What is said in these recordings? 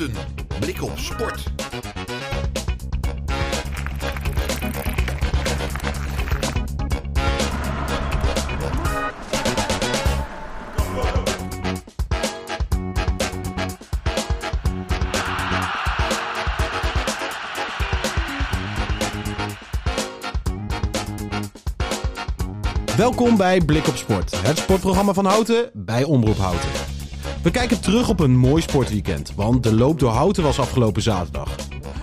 Blik op sport. Welkom bij Blik op Sport, het sportprogramma van Houten bij Omroep Houten. We kijken terug op een mooi sportweekend, want de loop door Houten was afgelopen zaterdag.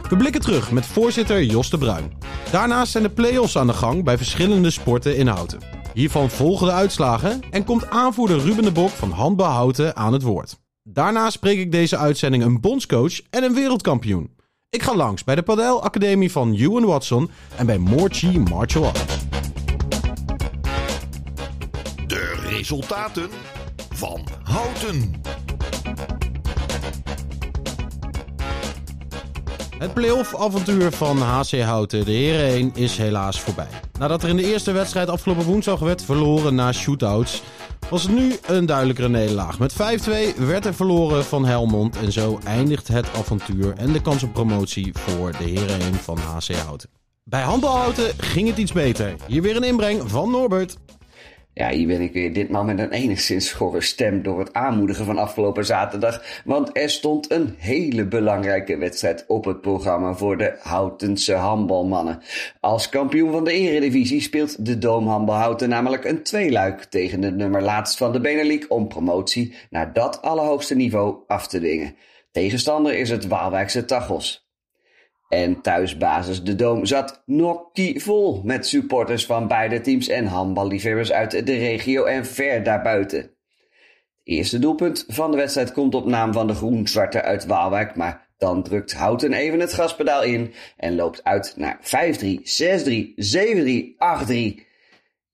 We blikken terug met voorzitter Jos de Bruin. Daarnaast zijn de play-offs aan de gang bij verschillende sporten in Houten. Hiervan volgen de uitslagen en komt aanvoerder Ruben de Bok van Handbal Houten aan het woord. Daarna spreek ik deze uitzending een bondscoach en een wereldkampioen. Ik ga langs bij de Padel Academie van Ewan Watson en bij Morchi Martial Arts. De resultaten van Houten. Het play-off avontuur van HC Houten, de Heren 1, is helaas voorbij. Nadat er in de eerste wedstrijd afgelopen woensdag werd verloren na shootouts, was het nu een duidelijkere nederlaag. Met 5-2 werd er verloren van Helmond en zo eindigt het avontuur en de kans op promotie voor de Heren 1 van HC Houten. Bij handbalhouten ging het iets beter. Hier weer een inbreng van Norbert. Ja, hier ben ik weer ditmaal met een enigszins schorre stem door het aanmoedigen van afgelopen zaterdag. Want er stond een hele belangrijke wedstrijd op het programma voor de Houtense handbalmannen. Als kampioen van de eredivisie speelt de Doomhandbal Houten namelijk een tweeluik tegen de nummer laatst van de Benelink om promotie naar dat allerhoogste niveau af te dwingen. Tegenstander is het Waalwijkse Tachos. En thuisbasis De Doom zat nokkie vol met supporters van beide teams en handballiefhebbers uit de regio en ver daarbuiten. Het eerste doelpunt van de wedstrijd komt op naam van de groen-zwarte uit Waalwijk, maar dan drukt Houten even het gaspedaal in en loopt uit naar 5-3, 6-3, 7-3, 8-3.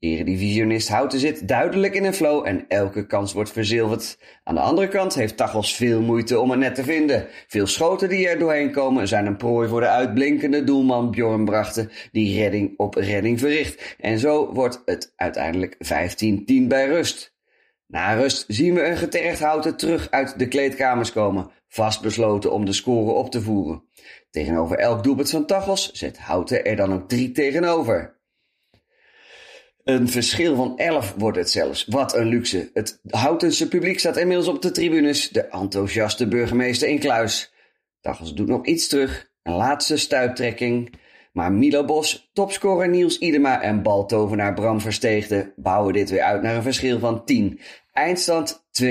Eredivisionist Houten zit duidelijk in een flow en elke kans wordt verzilverd. Aan de andere kant heeft Tachos veel moeite om het net te vinden. Veel schoten die er doorheen komen zijn een prooi voor de uitblinkende doelman Bjorn Brachten, die redding op redding verricht. En zo wordt het uiteindelijk 15-10 bij rust. Na rust zien we een getergd Houten terug uit de kleedkamers komen, vastbesloten om de score op te voeren. Tegenover elk doelpunt van Tachos zet Houten er dan ook drie tegenover. Een verschil van 11 wordt het zelfs. Wat een luxe. Het Houtense publiek staat inmiddels op de tribunes. De enthousiaste burgemeester in kluis. Dagels doet nog iets terug. Een laatste stuiptrekking. Maar Milo Bos, topscorer Niels Idema en baltovenaar Bram Versteegde bouwen dit weer uit naar een verschil van 10. Eindstand 32-22.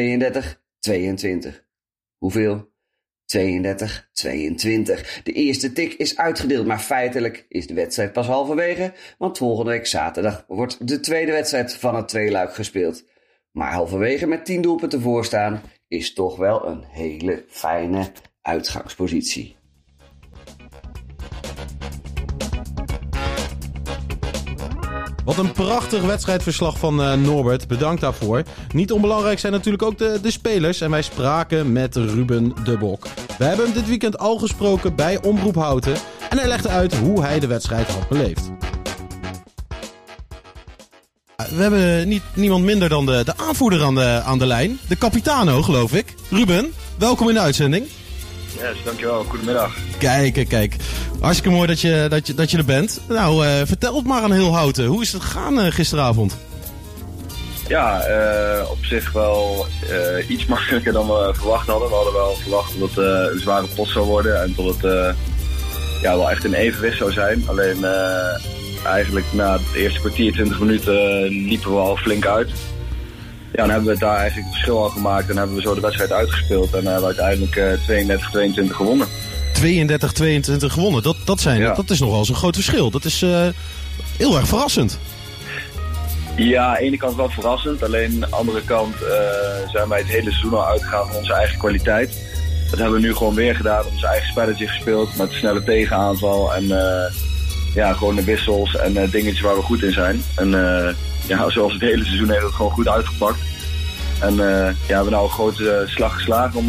Hoeveel? 32, 22. De eerste tik is uitgedeeld, maar feitelijk is de wedstrijd pas halverwege, want volgende week zaterdag wordt de tweede wedstrijd van het tweeluik gespeeld. Maar halverwege met 10 doelpunten voorstaan is toch wel een hele fijne uitgangspositie. Wat een prachtig wedstrijdverslag van uh, Norbert. Bedankt daarvoor. Niet onbelangrijk zijn natuurlijk ook de, de spelers. En wij spraken met Ruben de Bok. We hebben hem dit weekend al gesproken bij Omroep Houten. En hij legde uit hoe hij de wedstrijd had beleefd. We hebben niet, niemand minder dan de, de aanvoerder aan de, aan de lijn. De capitano, geloof ik. Ruben, welkom in de uitzending. Yes, dankjewel. Goedemiddag. Kijk, kijk. Hartstikke mooi dat je, dat je, dat je er bent. Nou, uh, vertel het maar aan heel Houten. Hoe is het gegaan uh, gisteravond? Ja, uh, op zich wel iets makkelijker dan we verwacht hadden. We hadden wel verwacht dat het een zware pot zou worden en dat het ja, wel echt een evenwicht zou zijn. Alleen eigenlijk na het eerste kwartier, 20 minuten liepen we al flink uit. Ja, dan hebben we daar eigenlijk het verschil al gemaakt en hebben we zo de wedstrijd uitgespeeld. En hebben we uiteindelijk 32-22 gewonnen. 32-22 gewonnen. Dat, dat, zijn, ja. dat is nogal eens een groot verschil. Dat is uh, heel erg verrassend. Ja, aan de ene kant wel verrassend. Alleen aan de andere kant uh, zijn wij het hele seizoen al uitgegaan van onze eigen kwaliteit. Dat hebben we nu gewoon weer gedaan. Onze eigen spelletje gespeeld met snelle tegenaanval. En uh, ja, gewoon de wissels en dingetjes waar we goed in zijn. En ja, zoals het hele seizoen heeft het gewoon goed uitgepakt. En ja, we hebben nou een grote slag geslagen om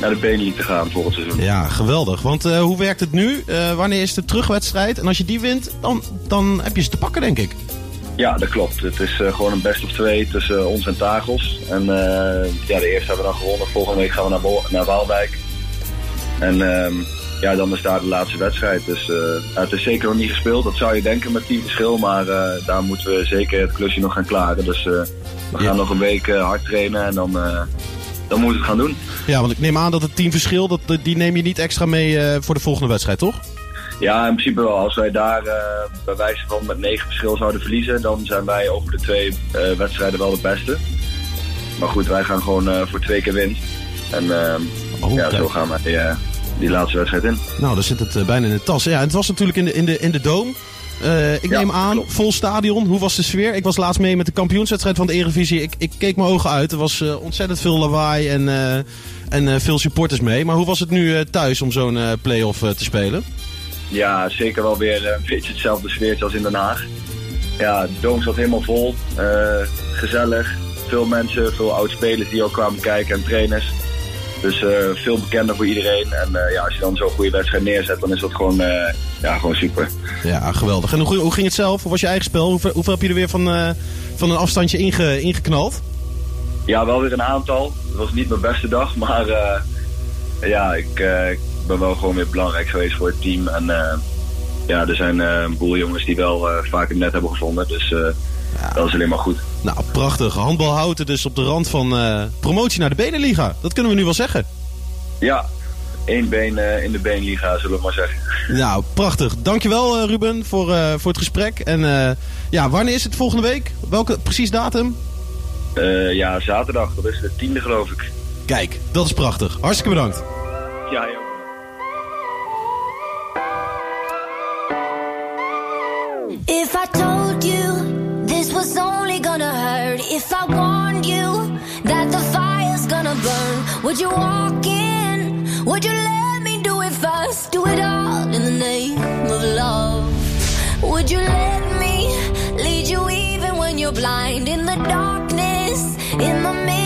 naar de Benelink te gaan volgend seizoen. Ja, geweldig. Want hoe werkt het nu? Wanneer is de terugwedstrijd? En als je die wint, dan, dan heb je ze te pakken, denk ik. Ja, dat klopt. Het is uh, gewoon een best of twee tussen ons en Tagels. En ja, de eerste hebben we dan gewonnen. Volgende week gaan we naar, naar Waalwijk. En ehm, ja, dan is daar de laatste wedstrijd. Dus uh, het is zeker nog niet gespeeld. Dat zou je denken met 10 verschil. Maar uh, daar moeten we zeker het klusje nog gaan klaren. Dus uh, we gaan nog een week hard trainen en dan, dan moeten we het gaan doen. Ja, want ik neem aan dat het 10 verschil, dat, die neem je niet extra mee voor de volgende wedstrijd, toch? Ja, in principe wel. Als wij daar bij wijze van met 9 verschil zouden verliezen, dan zijn wij over de twee wedstrijden wel de beste. Maar goed, wij gaan gewoon voor twee keer winst. En oh, ja, zo gaan wij die laatste wedstrijd in. Nou, dan zit het bijna in de tas. Ja, het was natuurlijk in de, in de, in de Doom. Uh, ik neem aan, vol stadion. Hoe was de sfeer? Ik was laatst mee met de kampioenswedstrijd van de Eredivisie. Ik, ik keek mijn ogen uit. Er was uh, ontzettend veel lawaai en, uh, en veel supporters mee. Maar hoe was het nu thuis om zo'n play-off te spelen? Ja, zeker wel weer een beetje hetzelfde sfeertje als in Den Haag. Ja, de Doom zat helemaal vol. gezellig. Veel mensen, veel oud-spelers die ook kwamen kijken en trainers. Dus uh, veel bekender voor iedereen. En uh, ja, als je dan zo'n goede wedstrijd neerzet, dan is dat gewoon, uh, ja, gewoon super. Ja, geweldig. En hoe, hoe, ging het zelf? Hoe was je eigen spel? Hoeveel, hoeveel heb je er weer van, van een afstandje inge, ingeknald? Ja, wel weer een aantal. Het was niet mijn beste dag, maar ja, ik, ik, ben wel gewoon weer belangrijk geweest voor het team. En ja, er zijn een boel jongens die wel vaak het net hebben gevonden. Dus ja. dat is alleen maar goed. Nou, prachtig. Handbal houden dus op de rand van uh, promotie naar de Benenliga. Dat kunnen we nu wel zeggen. Ja, één been uh, in de Benenliga, zullen we maar zeggen. Nou, prachtig. Dankjewel uh, Ruben voor, voor het gesprek. En ja, wanneer is het volgende week? Welke precies datum? ja, zaterdag. Dat is de tiende geloof ik. Kijk, dat is prachtig. Hartstikke bedankt. Ja, joh. If I told if I warned you that the fire's gonna burn. Would you walk in? Would you let me do it first? Do it all in the name of love. Would you let me lead you even when you're blind? In the darkness, in the middle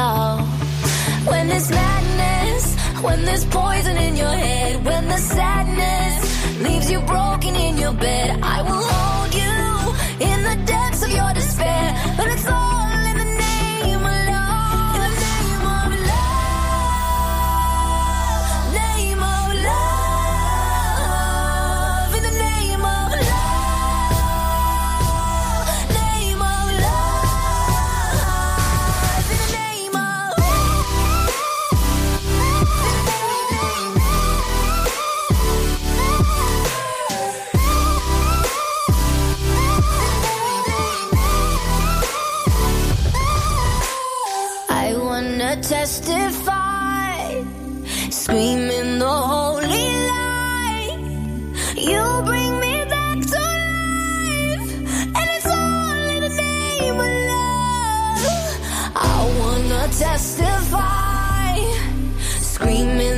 love? When there's madness, when there's poison in your head, when the sadness leaves you broken in your bed, I will hold you in the depths of your despair. But it's all testify, screaming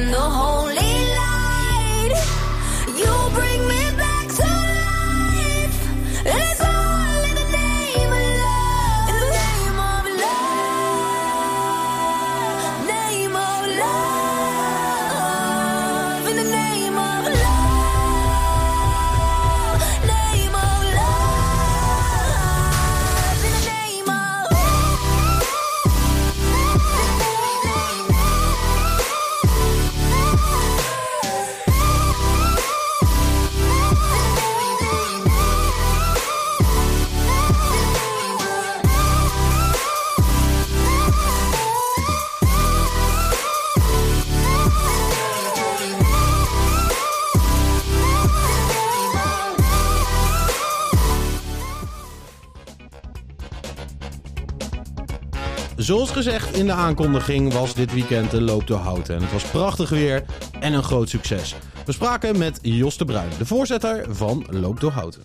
zoals gezegd in de aankondiging was dit weekend de Loop door Houten. En het was prachtig weer en een groot succes. We spraken met Jos de Bruin, de voorzitter van Loop door Houten.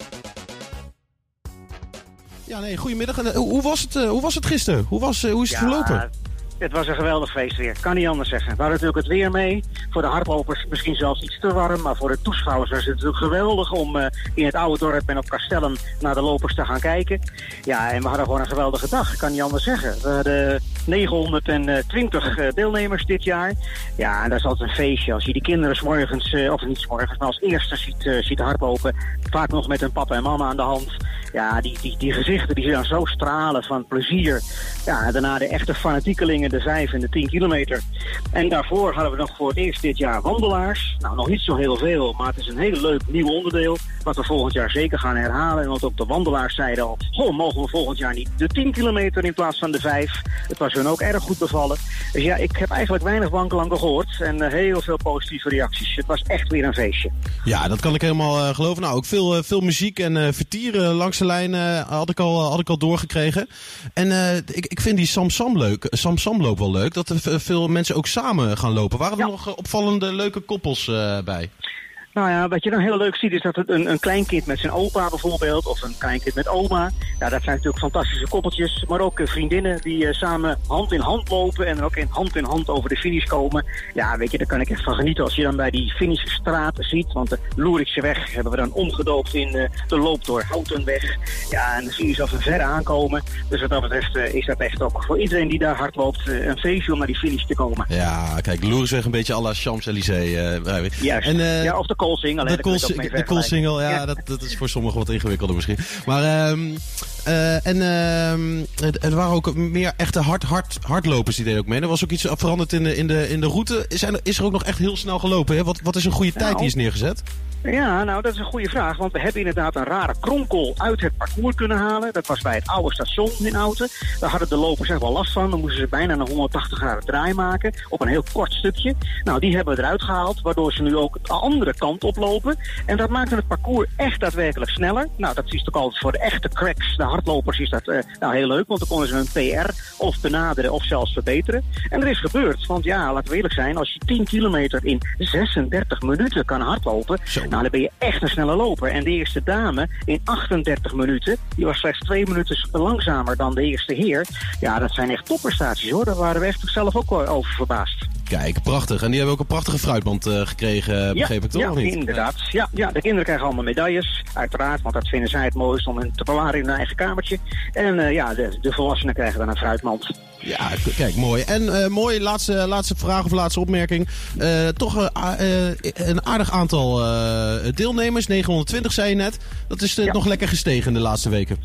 Ja, nee, goedemiddag. En, hoe, was het, hoe was het gisteren? Hoe, was, hoe is het verlopen? Het was een geweldig feest weer, kan niet anders zeggen. We hadden natuurlijk het weer mee. Voor de hardlopers misschien zelfs iets te warm. Maar voor de toeschouwers was het natuurlijk geweldig om uh, in het oude dorp en op kastellen naar de lopers te gaan kijken. Ja, en we hadden gewoon een geweldige dag, kan niet anders zeggen. We hadden 920 uh, deelnemers dit jaar. Ja, en dat is altijd een feestje. Als je die kinderen s morgens, uh, of niet s morgens, maar als eerste ziet, uh, hardlopen. Vaak nog met hun papa en mama aan de hand. Ja, die, die, die gezichten die dan zo stralen van plezier. Ja, daarna de echte fanatiekelingen de 5 en de 10 kilometer. En daarvoor hadden we nog voor het eerst dit jaar wandelaars. Nou, nog niet zo heel veel, maar het is een heel leuk nieuw onderdeel. Wat we volgend jaar zeker gaan herhalen. Want ook de wandelaars zeiden al, goh, mogen we volgend jaar niet de 10 kilometer in plaats van de 5. Het was hun ook erg goed bevallen. Dus ja, ik heb eigenlijk weinig wankelanken gehoord. En uh, heel veel positieve reacties. Het was echt weer een feestje. Ja, dat kan ik helemaal uh, geloven. Nou, ook veel, uh, veel muziek en vertieren langs de lijn had, ik al, had ik al doorgekregen. En ik, ik vind die Sam Sam leuk. Sam Sam loop wel leuk. Dat er veel mensen ook samen gaan lopen. Waren er ja. nog opvallende leuke koppels bij? Nou ja, wat je dan heel leuk ziet is dat het een, een kleinkind met zijn opa bijvoorbeeld, of een kleinkind met oma. Ja, dat zijn natuurlijk fantastische koppeltjes. Maar ook uh, vriendinnen die uh, samen hand in hand lopen en ook in hand in hand over de finish komen. Ja, weet je, daar kan ik echt van genieten als je dan bij die finishstraat ziet. Want de Loerikse weg hebben we dan omgedoopt in uh, de loop door Houtenweg. Ja, en dan zie je ze van ver aankomen. Dus wat dat betreft is dat echt ook voor iedereen die daar hard loopt een feestje om naar die finish te komen. Ja, kijk, Loerisweg een beetje à la Champs-Élysées. Juist. En, ja, of de Koolsingel. De, cool, de Koolsingel, ja, ja. Dat, dat is voor sommigen wat ingewikkelder misschien. Maar, um, uh, en uh, er waren ook meer echte hard, hard, hardlopers die deden ook mee. Er was ook iets veranderd in de, in de, in de route. Is er, is er ook nog echt heel snel gelopen? Hè? Wat, wat is een goede nou, tijd die is neergezet? Ja, nou dat is een goede vraag. Want we hebben inderdaad een rare kronkel uit het parcours kunnen halen. Dat was bij het oude station in Houten. Daar hadden de lopers echt wel last van. Dan moesten ze bijna een 180 graden draai maken. Op een heel kort stukje. Nou, die hebben we eruit gehaald. Waardoor ze nu ook de andere kant oplopen. En dat maakte het parcours echt daadwerkelijk sneller. Nou, dat is toch altijd voor de echte cracks, de hardlopers, is dat uh, nou, heel leuk. Want dan konden ze hun PR of benaderen of zelfs verbeteren. En er is gebeurd. Want ja, laten we eerlijk zijn. Als je 10 kilometer in 36 minuten kan hardlopen... Nou, dan ben je echt een snelle loper. En de eerste dame in 38 minuten, die was slechts twee minuten langzamer dan de eerste heer. Ja, dat zijn echt topprestaties hoor. Daar waren we echt zelf ook over verbaasd. Kijk, prachtig. En die hebben ook een prachtige fruitband uh, gekregen, begreep ik toch? Ja, niet? inderdaad. Ja, ja, de kinderen krijgen allemaal medailles, uiteraard. Want dat vinden zij het mooist om te bewaren in hun eigen kamertje. En uh, ja, de, de volwassenen krijgen dan een fruitmand. Ja, kijk, mooi. En uh, mooi, laatste, laatste vraag of laatste opmerking. Toch een aardig aantal deelnemers, 920 zei je net. Dat is ja. nog lekker gestegen de laatste weken.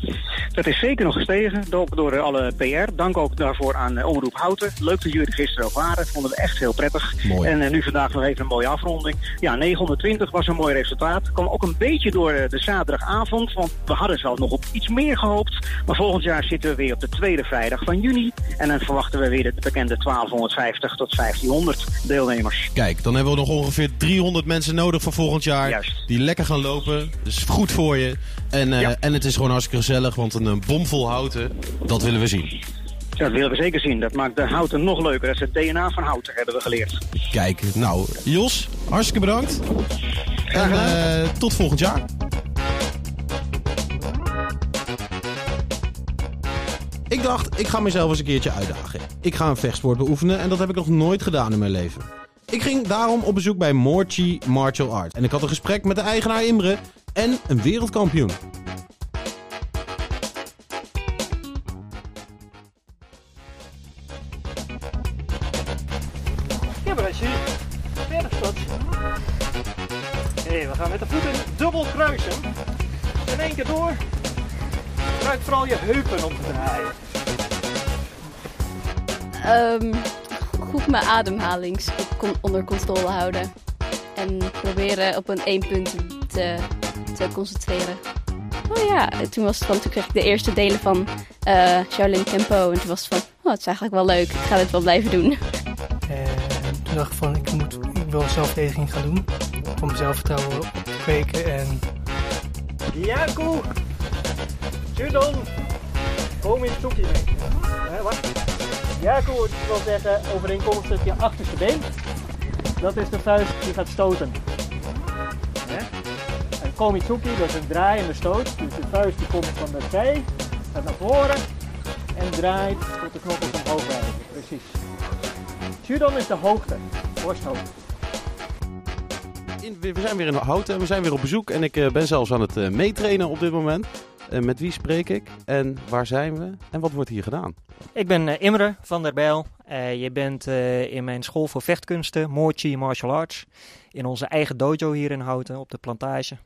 Dat is zeker nog gestegen, ook door alle PR. Dank ook daarvoor aan Omroep Houten. Leuk dat jullie er gisteren ook waren, vonden we echt heel prettig. Mooi. En nu vandaag nog even een mooie afronding. Ja, 920 was een mooi resultaat. Kwam ook een beetje door de zaterdagavond, want we hadden zelf nog op iets meer gehoopt. Maar volgend jaar zitten we weer op de tweede vrijdag van juni. En dan verwachten we weer de bekende 1250 tot 1500 deelnemers. Kijk, dan hebben we nog ongeveer 300 mensen nodig voor volgend jaar. Juist. Die lekker gaan lopen. Dus goed voor je. En, uh, ja. en het is gewoon hartstikke gezellig, want een, een bomvol houten, dat willen we zien. Ja, dat willen we zeker zien. Dat maakt de houten nog leuker. Dat is het DNA van houten, hebben we geleerd. Kijk, nou, Jos, hartstikke bedankt. En uh, tot volgend jaar. Ik dacht, ik ga mezelf eens een keertje uitdagen. Ik ga een vechtsport beoefenen en dat heb ik nog nooit gedaan in mijn leven. Ik ging daarom op bezoek bij Morchi Martial Arts. En ik had een gesprek met de eigenaar Imre en een wereldkampioen. Dubbel kruisen. In één keer door. Gebruik vooral je heupen om te draaien. Um, goed mijn ademhaling onder controle houden. En proberen op een één punt te, te concentreren. Oh ja, toen was het van, toen kreeg ik de eerste delen van uh, Shaolin Tempo. En toen was het van, oh, het is eigenlijk wel leuk. Ik ga dit wel blijven doen. En toen dacht ik van, ik, moet, ik wil zelfverdediging gaan doen. Om mijn zelfvertrouwen kweken. En... Ja, cool. Judon. Kom in het toekje mee. Hè, wat? Jaco wil zeggen overeenkomstig je achterste been. Dat is de vuist die gaat stoten. En Komitsuki, dat is een draaiende stoot. Dus de vuist die komt van de zij, naar voren en draait tot de knokkels omhoog wijzen. Precies. Shudon is de hoogte, borsthoogte. In- we zijn weer in Houten, we zijn weer op bezoek en ik eh, ben zelfs aan het eh, meetrainen op dit moment. Eh, met wie spreek ik en waar zijn we en wat wordt hier gedaan? Ik ben Imre van der Bijl. Je bent in mijn school voor vechtkunsten, Moorchi Martial Arts. In onze eigen dojo hier in Houten op de plantage.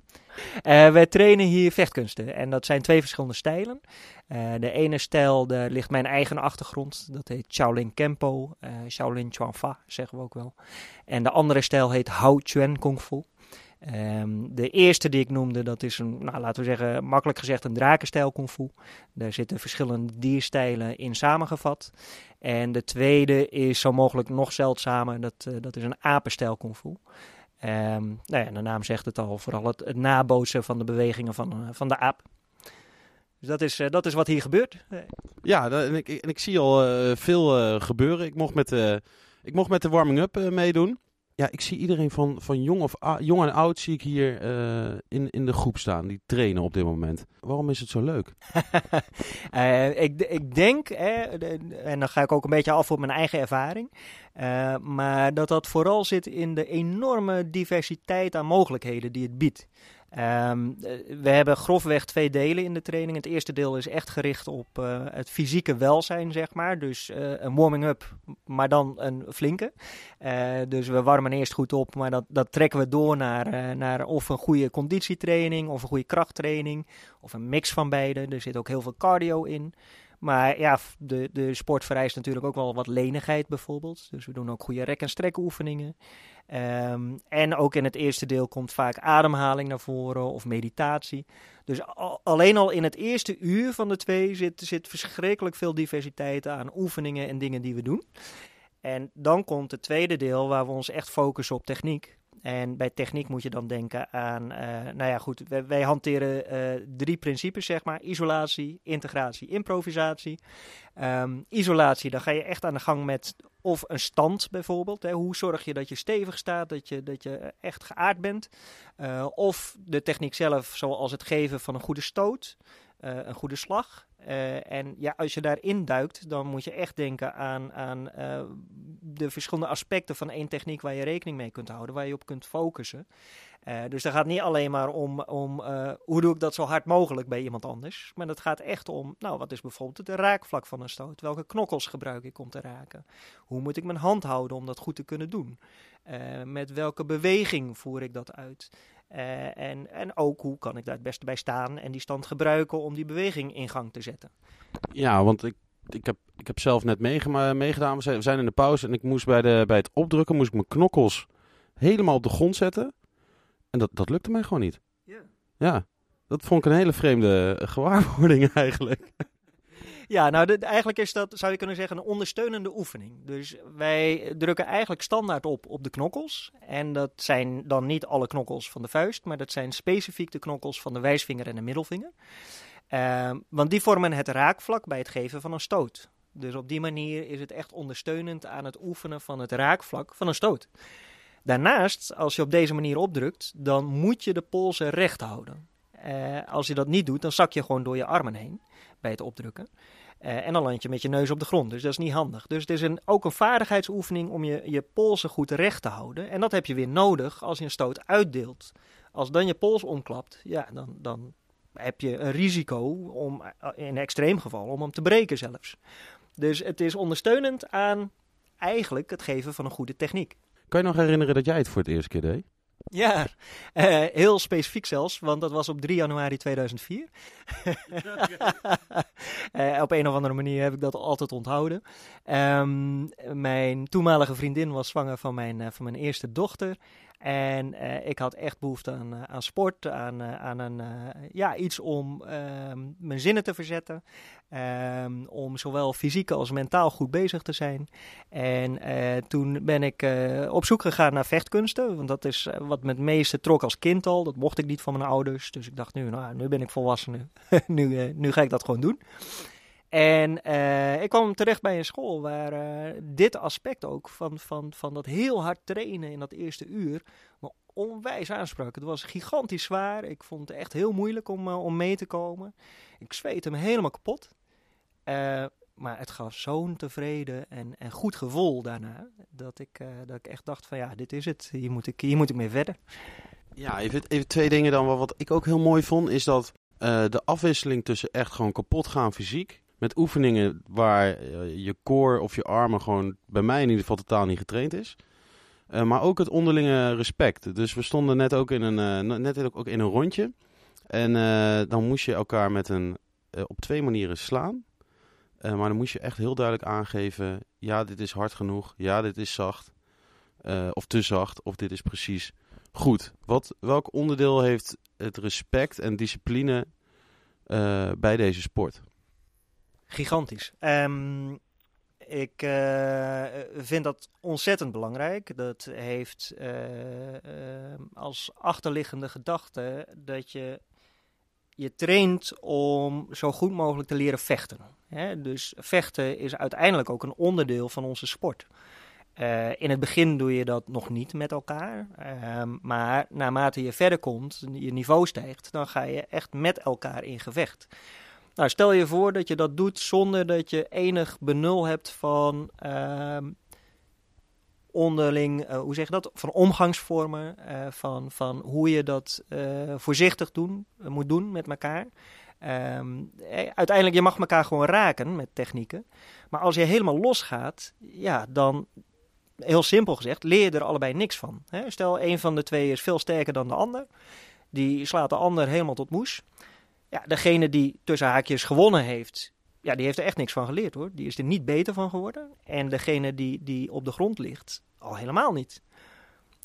Eh, wij trainen hier vechtkunsten en dat zijn twee verschillende stijlen. Eh, de ene stijl, daar ligt mijn eigen achtergrond. Dat heet Shaolin Kempo, eh Shaolin Chuanfa zeggen we ook wel. En de andere stijl heet Hao Chuan Kung Fu. Ehm, de eerste die ik noemde, dat is een, nou, laten we zeggen, makkelijk gezegd een drakenstijl kung fu. Daar zitten verschillende dierstijlen in samengevat. En de tweede is zo mogelijk nog zeldzamer, dat, dat is een apenstijl kung fu. Ehm, nou de naam zegt het al, vooral het, nabootsen van de bewegingen van, eh, van de aap. Dus dat is, eh, dat is wat hier gebeurt. Ja, en ik, ik zie al eh, veel gebeuren. Ik mocht met, de ik mocht met de warming-up meedoen. Ja, ik zie iedereen van, van jong, of, jong en oud zie ik hier eh, in, in de groep staan. Die trainen op dit moment. Waarom is het zo leuk? Eh, ik, ik denk, hè, en dan ga ik ook een beetje af op mijn eigen ervaring, eh, maar dat dat vooral zit in de enorme diversiteit aan mogelijkheden die het biedt. Ehm, eh, we hebben grofweg twee delen in de training. Het eerste deel is echt gericht op eh, het fysieke welzijn, zeg maar. Dus eh, een warming-up, maar dan een flinke. Dus we warmen eerst goed op, maar dat, dat trekken we door naar, naar of een goede conditietraining of een goede krachttraining. Of een mix van beide. Er zit ook heel veel cardio in. Maar ja, de, de sport vereist natuurlijk ook wel wat lenigheid bijvoorbeeld. Dus we doen ook goede rek- en strekoefeningen. Ehm, en ook in het eerste deel komt vaak ademhaling naar voren of meditatie. Dus al- alleen al in het eerste uur van de twee zit, zit verschrikkelijk veel diversiteit aan oefeningen en dingen die we doen. En dan komt het tweede deel waar we ons echt focussen op techniek. En bij techniek moet je dan denken aan, eh, nou ja goed, wij, hanteren eh, drie principes zeg maar. Isolatie, integratie, improvisatie. Ehm, isolatie, dan ga je echt aan de gang met of een stand bijvoorbeeld. Hè. Hoe zorg je dat je stevig staat, dat je, dat je echt geaard bent. Eh, of de techniek zelf, zoals het geven van een goede stoot, een goede slag. Eh, en ja, als je daarin duikt, dan moet je echt denken aan, aan eh, de verschillende aspecten van één techniek waar je rekening mee kunt houden, waar je op kunt focussen. Eh, dus dat gaat niet alleen maar om, om hoe doe ik dat zo hard mogelijk bij iemand anders. Maar dat gaat echt om, nou, wat is bijvoorbeeld het raakvlak van een stoot? Welke knokkels gebruik ik om te raken? Hoe moet ik mijn hand houden om dat goed te kunnen doen? Met welke beweging voer ik dat uit? Eh, en, en ook hoe kan ik daar het beste bij staan en die stand gebruiken om die beweging in gang te zetten. Ja, want ik, ik, heb, ik heb zelf net meegedaan. We zijn, we zijn in de pauze en ik moest bij, de, bij het opdrukken moest ik mijn knokkels helemaal op de grond zetten. En dat, dat lukte mij gewoon niet. Ja. Ja, dat vond ik een hele vreemde gewaarwording eigenlijk. Ja, nou eigenlijk is dat, zou je kunnen zeggen, een ondersteunende oefening. Dus wij drukken eigenlijk standaard op op de knokkels. En dat zijn dan niet alle knokkels van de vuist, maar dat zijn specifiek de knokkels van de wijsvinger en de middelvinger. Ehm, want die vormen het raakvlak bij het geven van een stoot. Dus op die manier is het echt ondersteunend aan het oefenen van het raakvlak van een stoot. Daarnaast, als je op deze manier opdrukt, dan moet je de polsen recht houden. Eh, als je dat niet doet, dan zak je gewoon door je armen heen bij het opdrukken. Eh, en dan land je met je neus op de grond. Dus dat is niet handig. Dus het is een, ook een vaardigheidsoefening om je, je polsen goed recht te houden. En dat heb je weer nodig als je een stoot uitdeelt. Als dan je pols omklapt, ja, dan, dan heb je een risico om, eh, in extreem geval, om hem te breken zelfs. Dus het is ondersteunend aan eigenlijk het geven van een goede techniek. Kan je nog herinneren dat jij het voor het eerst keer deed? Ja, eh, heel specifiek zelfs, want dat was op 3 januari 2004. Eh, op een of andere manier heb ik dat altijd onthouden. Ehm, mijn toenmalige vriendin was zwanger van mijn, eh, van mijn eerste dochter. En eh, ik had echt behoefte aan, eh, aan sport, aan, eh, aan een, ja, iets om ehm, mijn zinnen te verzetten. Ehm, om zowel fysiek als mentaal goed bezig te zijn. En toen ben ik op zoek gegaan naar vechtkunsten. Want dat is wat me het meeste trok als kind al. Dat mocht ik niet van mijn ouders. Dus ik dacht nu, nou, nu ben ik volwassen. Nu, nu ga ik dat gewoon doen. En uh, ik kwam terecht bij een school waar uh, dit aspect ook van, van, van dat heel hard trainen in dat eerste uur me onwijs aansprak. Het was gigantisch zwaar. Ik vond het echt heel moeilijk om, uh, om mee te komen. Ik zweette me helemaal kapot. maar het gaf zo'n tevreden en, en goed gevoel daarna. Dat ik, dat ik echt dacht van ja, dit is het. Hier moet ik, hier moet ik mee verder. Ja, even, even twee dingen dan. Wat ik ook heel mooi vond, is dat de afwisseling tussen echt gewoon kapot gaan fysiek met oefeningen waar eh, je core of je armen gewoon bij mij in ieder geval totaal niet getraind is. Uh, maar ook het onderlinge respect. Dus we stonden net ook in een, uh, net ook in een rondje. En dan moest je elkaar met een, op twee manieren slaan. maar dan moest je echt heel duidelijk aangeven: ja, dit is hard genoeg. Ja, dit is zacht. of te zacht. Of dit is precies goed. Wat, welk onderdeel heeft het respect en discipline bij deze sport? Gigantisch. Um, ik uh, vind dat ontzettend belangrijk. Dat heeft uh, uh, als achterliggende gedachte dat je je traint om zo goed mogelijk te leren vechten. Hè? Dus vechten is uiteindelijk ook een onderdeel van onze sport. in het begin doe je dat nog niet met elkaar. Ehm, maar naarmate je verder komt, je niveau stijgt, dan ga je echt met elkaar in gevecht. Nou, stel je voor dat je dat doet zonder dat je enig benul hebt van uh, onderling, uh, hoe zeg je dat, van omgangsvormen, uh, van, van hoe je dat uh, voorzichtig doen, moet doen met elkaar. Um, uiteindelijk, je mag elkaar gewoon raken met technieken. Maar als je helemaal losgaat, ja, dan, heel simpel gezegd, leer je er allebei niks van. Hè? Stel, een van de twee is veel sterker dan de ander. Die slaat de ander helemaal tot moes. Ja, degene die tussen haakjes gewonnen heeft, ja, die heeft er echt niks van geleerd hoor. Die is er niet beter van geworden. En degene die, die op de grond ligt, al helemaal niet.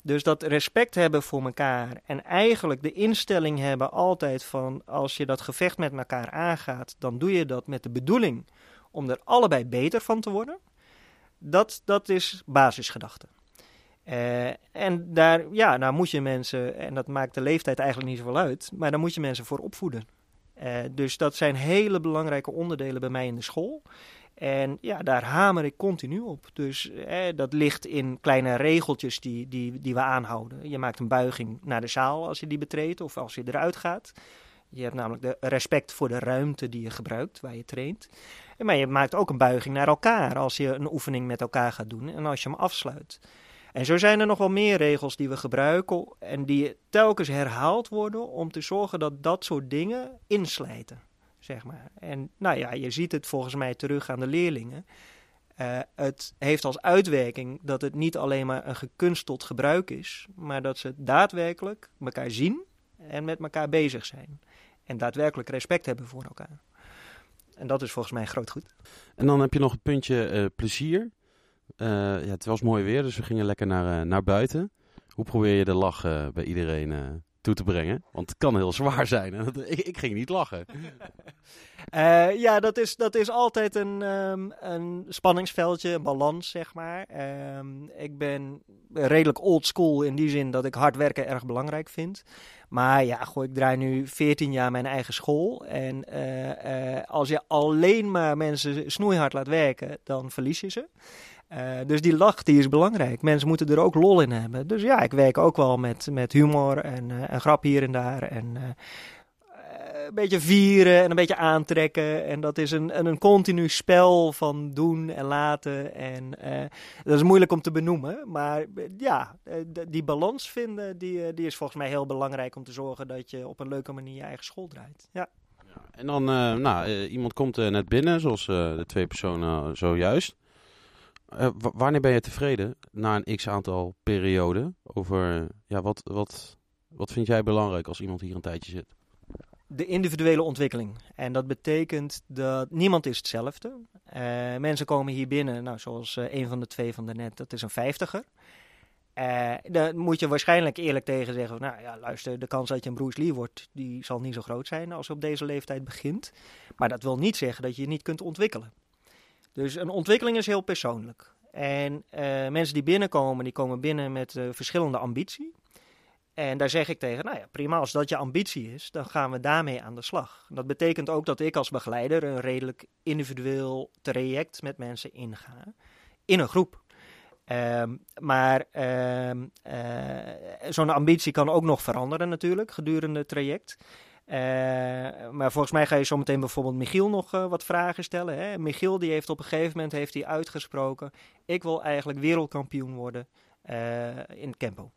Dus dat respect hebben voor elkaar en eigenlijk de instelling hebben altijd van als je dat gevecht met elkaar aangaat, dan doe je dat met de bedoeling om er allebei beter van te worden. Dat, dat is basisgedachte. Uh, en daar, ja, daar moet je mensen, en dat maakt de leeftijd eigenlijk niet zoveel uit, maar daar moet je mensen voor opvoeden. Uh, dus dat zijn hele belangrijke onderdelen bij mij in de school. En ja, daar hamer ik continu op. Dus eh, dat ligt in kleine regeltjes die, die, die we aanhouden. Je maakt een buiging naar de zaal als je die betreedt of als je eruit gaat. Je hebt namelijk de respect voor de ruimte die je gebruikt, waar je traint. Maar je maakt ook een buiging naar elkaar als je een oefening met elkaar gaat doen en als je hem afsluit. En zo zijn er nog wel meer regels die we gebruiken en die telkens herhaald worden om te zorgen dat dat soort dingen inslijten. Zeg maar. En nou ja, je ziet het volgens mij terug aan de leerlingen. Uh, het heeft als uitwerking dat het niet alleen maar een gekunsteld gebruik is, maar dat ze daadwerkelijk elkaar zien en met elkaar bezig zijn. En daadwerkelijk respect hebben voor elkaar. En dat is volgens mij groot goed. En dan heb je nog het puntje uh, plezier. Uh, ja, het was mooi weer, dus we gingen lekker naar, uh, naar buiten. Hoe probeer je de lach uh, bij iedereen toe te brengen? Want het kan heel zwaar zijn. ik, ik ging niet lachen. ja, dat is, dat is altijd een, um, een spanningsveldje, een balans, zeg maar. Um, ik ben redelijk old school in die zin dat ik hard werken erg belangrijk vind. Maar ja, goh, ik draai nu 14 jaar mijn eigen school. En als je alleen maar mensen snoeihard laat werken, dan verlies je ze. Uh, dus die lach die is belangrijk. Mensen moeten er ook lol in hebben. Dus ja, ik werk ook wel met, met humor en, uh, en grap hier en daar. En uh, een beetje vieren en een beetje aantrekken. En dat is een, een, continu spel van doen en laten. En dat is moeilijk om te benoemen. Maar ja, die balans vinden, die, die is volgens mij heel belangrijk om te zorgen dat je op een leuke manier je eigen school draait. Ja en dan, nou, iemand komt net binnen, zoals de twee personen zojuist. Uh, wanneer ben je tevreden na een x aantal perioden? Over ja, wat, wat, wat vind jij belangrijk als iemand hier een tijdje zit? De individuele ontwikkeling. En dat betekent dat niemand is hetzelfde. Uh, mensen komen hier binnen, nou, zoals uh, een van de twee van de net, dat is een vijftiger. Uh, daar moet je waarschijnlijk eerlijk tegen zeggen: Nou ja, luister, de kans dat je een Bruce Lee wordt, die zal niet zo groot zijn als je op deze leeftijd begint. Maar dat wil niet zeggen dat je je niet kunt ontwikkelen. Dus een ontwikkeling is heel persoonlijk. En uh, mensen die binnenkomen, die komen binnen met uh, verschillende ambitie. En daar zeg ik tegen, nou ja, prima, als dat je ambitie is, dan gaan we daarmee aan de slag. Dat betekent ook dat ik als begeleider een redelijk individueel traject met mensen inga in een groep. Um, maar um, uh, zo'n ambitie kan ook nog veranderen natuurlijk gedurende het traject. Uh, maar volgens mij ga je zo meteen bijvoorbeeld Michiel nog uh, wat vragen stellen. Hè? Michiel die heeft op een gegeven moment heeft hij uitgesproken... ik wil eigenlijk wereldkampioen worden in Kempo.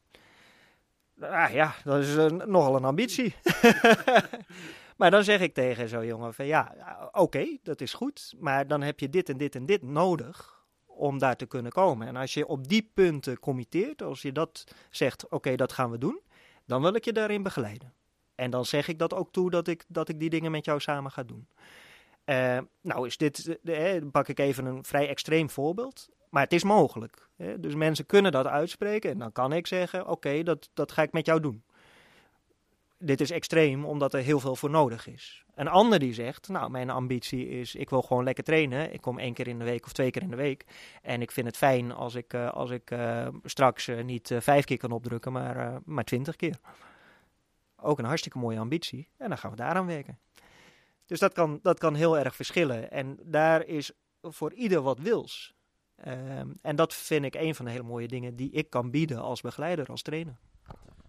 Ah ja, dat is nogal een ambitie. maar dan zeg ik tegen zo'n jongen van ja, oké, dat is goed. Maar dan heb je dit en dit en dit nodig om daar te kunnen komen. En als je op die punten committeert, als je dat zegt, oké, dat gaan we doen, dan wil ik je daarin begeleiden. En dan zeg ik dat ook toe dat ik, dat ik die dingen met jou samen ga doen. Uh, nou is dit, uh, pak ik even een vrij extreem voorbeeld, maar het is mogelijk. Hè? Dus mensen kunnen dat uitspreken en dan kan ik zeggen, oké, dat, dat ga ik met jou doen dit is extreem omdat er heel veel voor nodig is. Een ander die zegt, nou mijn ambitie is, ik wil gewoon lekker trainen. Ik kom één keer in de week of twee keer in de week. En ik vind het fijn als ik, als ik straks niet vijf keer kan opdrukken, maar, maar twintig keer. Ook een hartstikke mooie ambitie. En dan gaan we daaraan werken. Dus dat kan, dat kan heel erg verschillen. En daar is voor ieder wat wils. Ehm, en dat vind ik een van de hele mooie dingen die ik kan bieden als begeleider, als trainer.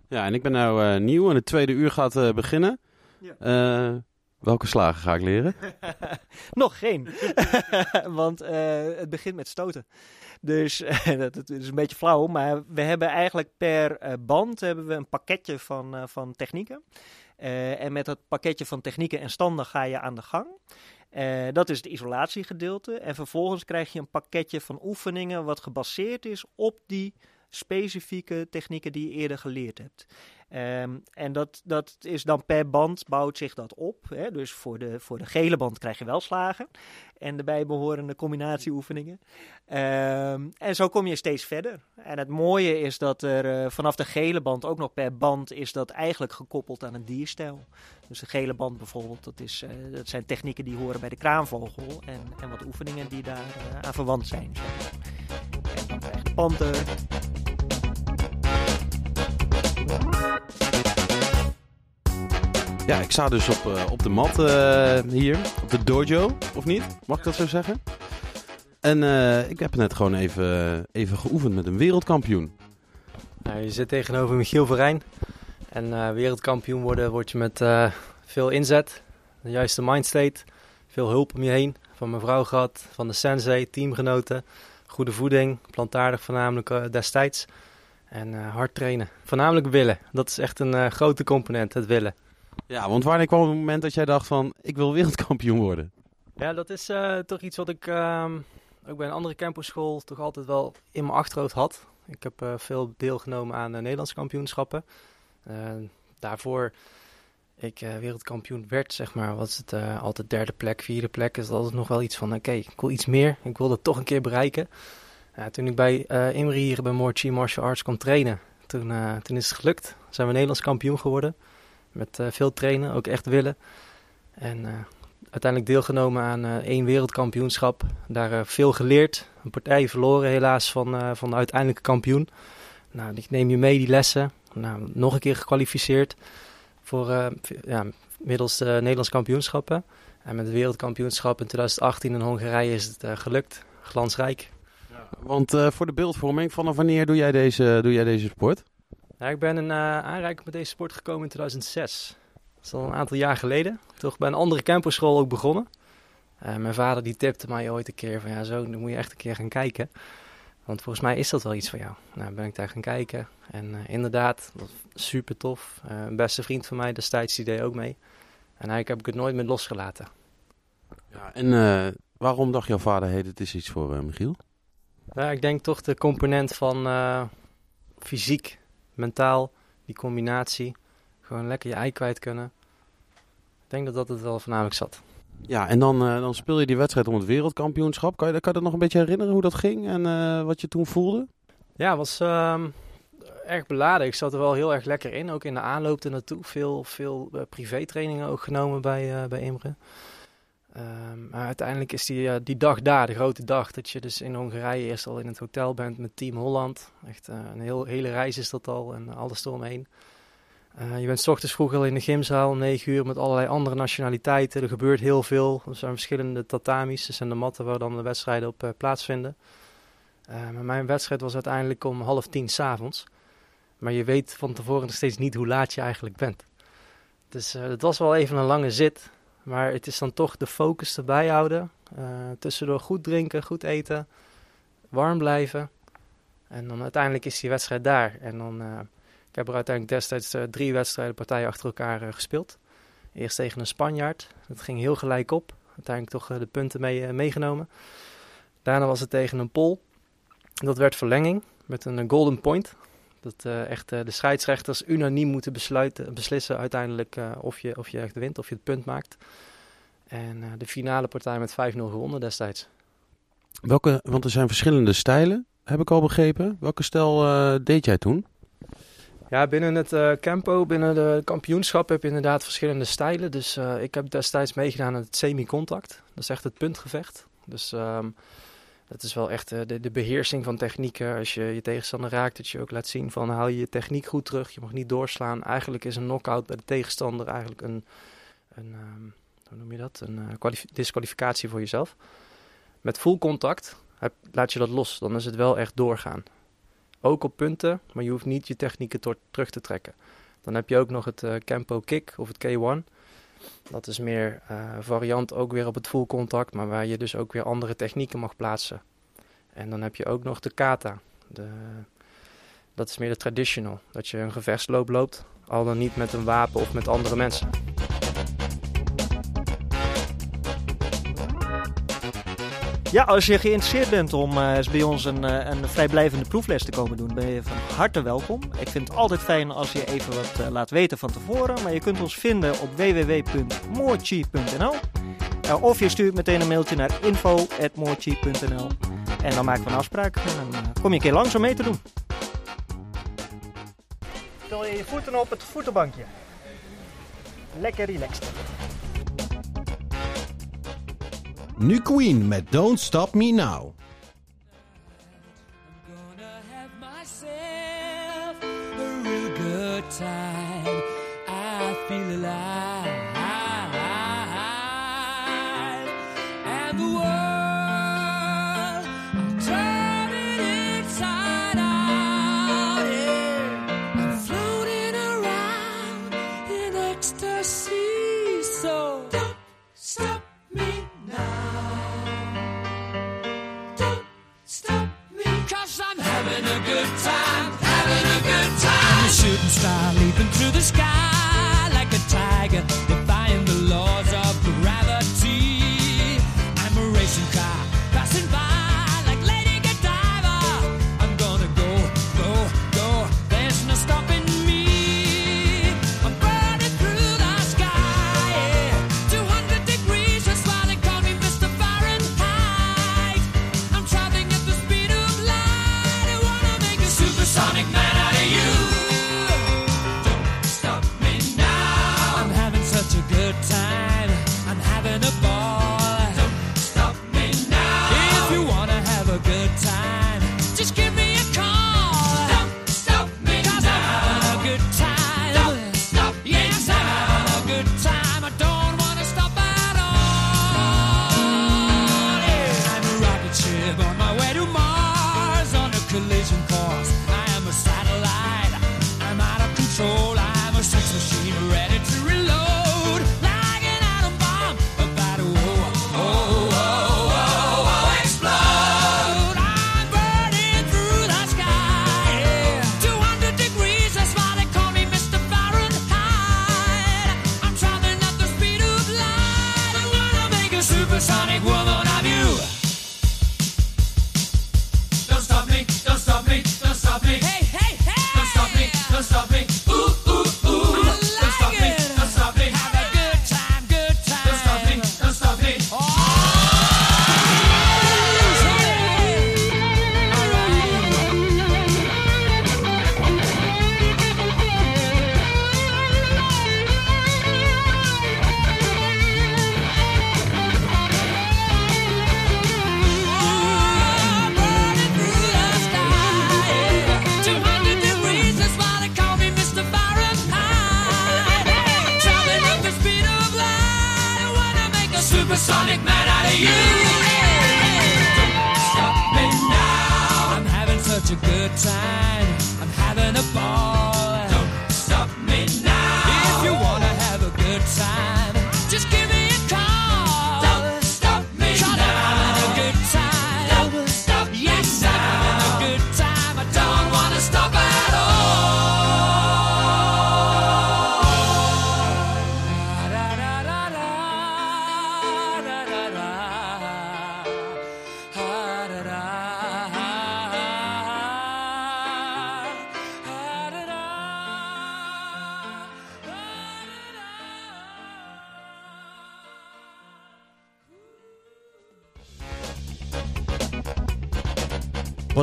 Ja, en ik ben nou uh, nieuw en het tweede uur gaat uh, beginnen. Ja. Uh, welke slagen ga ik leren? Nog geen. Want het begint met stoten. Dus dat, is een beetje flauw, maar we hebben eigenlijk per band hebben we een pakketje van, van technieken. en met dat pakketje van technieken en standen ga je aan de gang. Dat is het isolatiegedeelte. En vervolgens krijg je een pakketje van oefeningen wat gebaseerd is op die specifieke technieken die je eerder geleerd hebt. Um, en dat, dat is dan per band bouwt zich dat op. Hè? Dus voor de, voor de gele band krijg je wel slagen en de bijbehorende combinatieoefeningen. Um, en zo kom je steeds verder. En het mooie is dat er uh, vanaf de gele band ook nog per band is dat eigenlijk gekoppeld aan een dierstijl. Dus de gele band bijvoorbeeld, dat, is, uh, dat zijn technieken die horen bij de kraanvogel en, en wat oefeningen die daar uh, aan verwant zijn. En Ja, ik sta dus op, uh, op de mat uh, hier, op de dojo, of niet? Mag ik dat zo zeggen? En uh, ik heb net gewoon even, even geoefend met een wereldkampioen. Nou, je zit tegenover Michiel Verijn. En wereldkampioen worden word je met veel inzet, de juiste mindstate, veel hulp om je heen. Van mijn vrouw gehad, van de sensei, teamgenoten, goede voeding, plantaardig voornamelijk destijds. En hard trainen. Voornamelijk willen. Dat is echt een grote component, het willen. Ja, want wanneer kwam het moment dat jij dacht van, ik wil wereldkampioen worden? Ja, dat is uh, toch iets wat ik uh, ook bij een andere campuschool toch altijd wel in mijn achterhoofd had. Ik heb uh, veel deelgenomen aan de Nederlandse kampioenschappen. daarvoor ik wereldkampioen werd, zeg maar, was het altijd derde plek, vierde plek. Is altijd nog wel iets van, oké, ik wil iets meer. Ik wil dat toch een keer bereiken. toen ik bij Imri hier bij Morchi Martial Arts kon trainen, toen, toen is het gelukt. Zijn we Nederlands kampioen geworden. Met uh, veel trainen, ook echt willen. En uh, uiteindelijk deelgenomen aan uh, één wereldkampioenschap. Daar veel geleerd. Een partij verloren helaas van, van de uiteindelijke kampioen. Nou, die neem je mee, die lessen. Nou, nog een keer gekwalificeerd voor ja, middels de Nederlandse kampioenschappen. En met het wereldkampioenschap in 2018 in Hongarije is het gelukt. Glansrijk. Ja, want voor de beeldvorming, vanaf wanneer doe jij deze, doe jij deze sport? Nou, ik ben in uh, aanraking met deze sport gekomen in 2006. Dat is al een aantal jaar geleden. Toch bij een andere camperschool ook begonnen. Uh, mijn vader die tipte mij ooit een keer van ja, zo, dan moet je echt een keer gaan kijken. Want volgens mij is dat wel iets voor jou. Nou, ben ik daar gaan kijken. En uh, inderdaad, super tof. een beste vriend van mij destijds, die deed ook mee. En eigenlijk heb ik het nooit meer losgelaten. Ja, en waarom dacht jouw vader, hey, dit is iets voor Michiel? Ja, ik denk toch de component van fysiek mentaal, die combinatie. Gewoon lekker je ei kwijt kunnen. Ik denk dat dat het wel voornamelijk zat. Ja, en dan, uh, dan speel je die wedstrijd om het wereldkampioenschap. Kan je, kan je dat nog een beetje herinneren hoe dat ging en uh, wat je toen voelde? Ja, het was uh, erg beladen. Ik zat er wel heel erg lekker in, ook in de aanloop ernaartoe. Veel, veel uh, privétrainingen ook genomen bij, bij Imre. Um, maar uiteindelijk is die, uh, die dag daar, de grote dag, dat je dus in Hongarije eerst al in het hotel bent met Team Holland. Echt uh, een heel, hele reis is dat al en alles eromheen. Uh, je bent s ochtends vroeg al in de gymzaal, 9 uur, met allerlei andere nationaliteiten. Er gebeurt heel veel. Er zijn verschillende tatamis, dat zijn de matten waar dan de wedstrijden op plaatsvinden. Mijn wedstrijd was uiteindelijk om half tien s'avonds. Maar je weet van tevoren nog steeds niet hoe laat je eigenlijk bent. Dus het was wel even een lange zit. Maar het is dan toch de focus erbij houden. tussendoor goed drinken, goed eten, warm blijven. En dan uiteindelijk is die wedstrijd daar. En dan ik heb er uiteindelijk destijds uh, drie wedstrijden partijen achter elkaar uh, gespeeld. Eerst tegen een Spanjaard. Dat ging heel gelijk op. Uiteindelijk toch uh, de punten mee, meegenomen. Daarna was het tegen een Pol. Dat werd verlenging met een golden point. Dat echt de scheidsrechters unaniem moeten besluiten, beslissen uiteindelijk of, je, of je echt wint, of je het punt maakt. En de finale partij met 5-0 gewonnen destijds. Welke, want er zijn verschillende stijlen, heb ik al begrepen. Welke stijl deed jij toen? Ja, binnen het Campo, binnen de kampioenschap heb je inderdaad verschillende stijlen. Dus ik heb destijds meegedaan aan het semi-contact. Dat is echt het puntgevecht. Dus um, dat is wel echt uh, de, de, beheersing van technieken. Als je je tegenstander raakt, dat je ook laat zien van haal je je techniek goed terug. Je mag niet doorslaan. Eigenlijk is een knockout bij de tegenstander eigenlijk een, een um, hoe noem je dat? Een disqualificatie voor jezelf. Met full contact laat je dat los. Dan is het wel echt doorgaan ook op punten, maar je hoeft niet je technieken terug te trekken. Dan heb je ook nog het uh, Kick of het K1. Dat is meer uh, variant ook weer op het full contact, maar waar je dus ook weer andere technieken mag plaatsen. En dan heb je ook nog de kata. De, dat is meer de traditional. Dat je een gevechtsloop loopt, al dan niet met een wapen of met andere mensen. Ja, als je geïnteresseerd bent om uh, eens bij ons een, uh, een vrijblijvende proefles te komen doen, ben je van harte welkom. Ik vind het altijd fijn als je even wat uh, laat weten van tevoren, maar je kunt ons vinden op www.moorchi.nl of je stuurt meteen een mailtje naar info.moorchi.nl en dan maken we een afspraak en dan kom je een keer langs om mee te doen. Stel je je voeten op het voetenbankje. Lekker relaxed. Nu Queen met Don't Stop Me Now. time.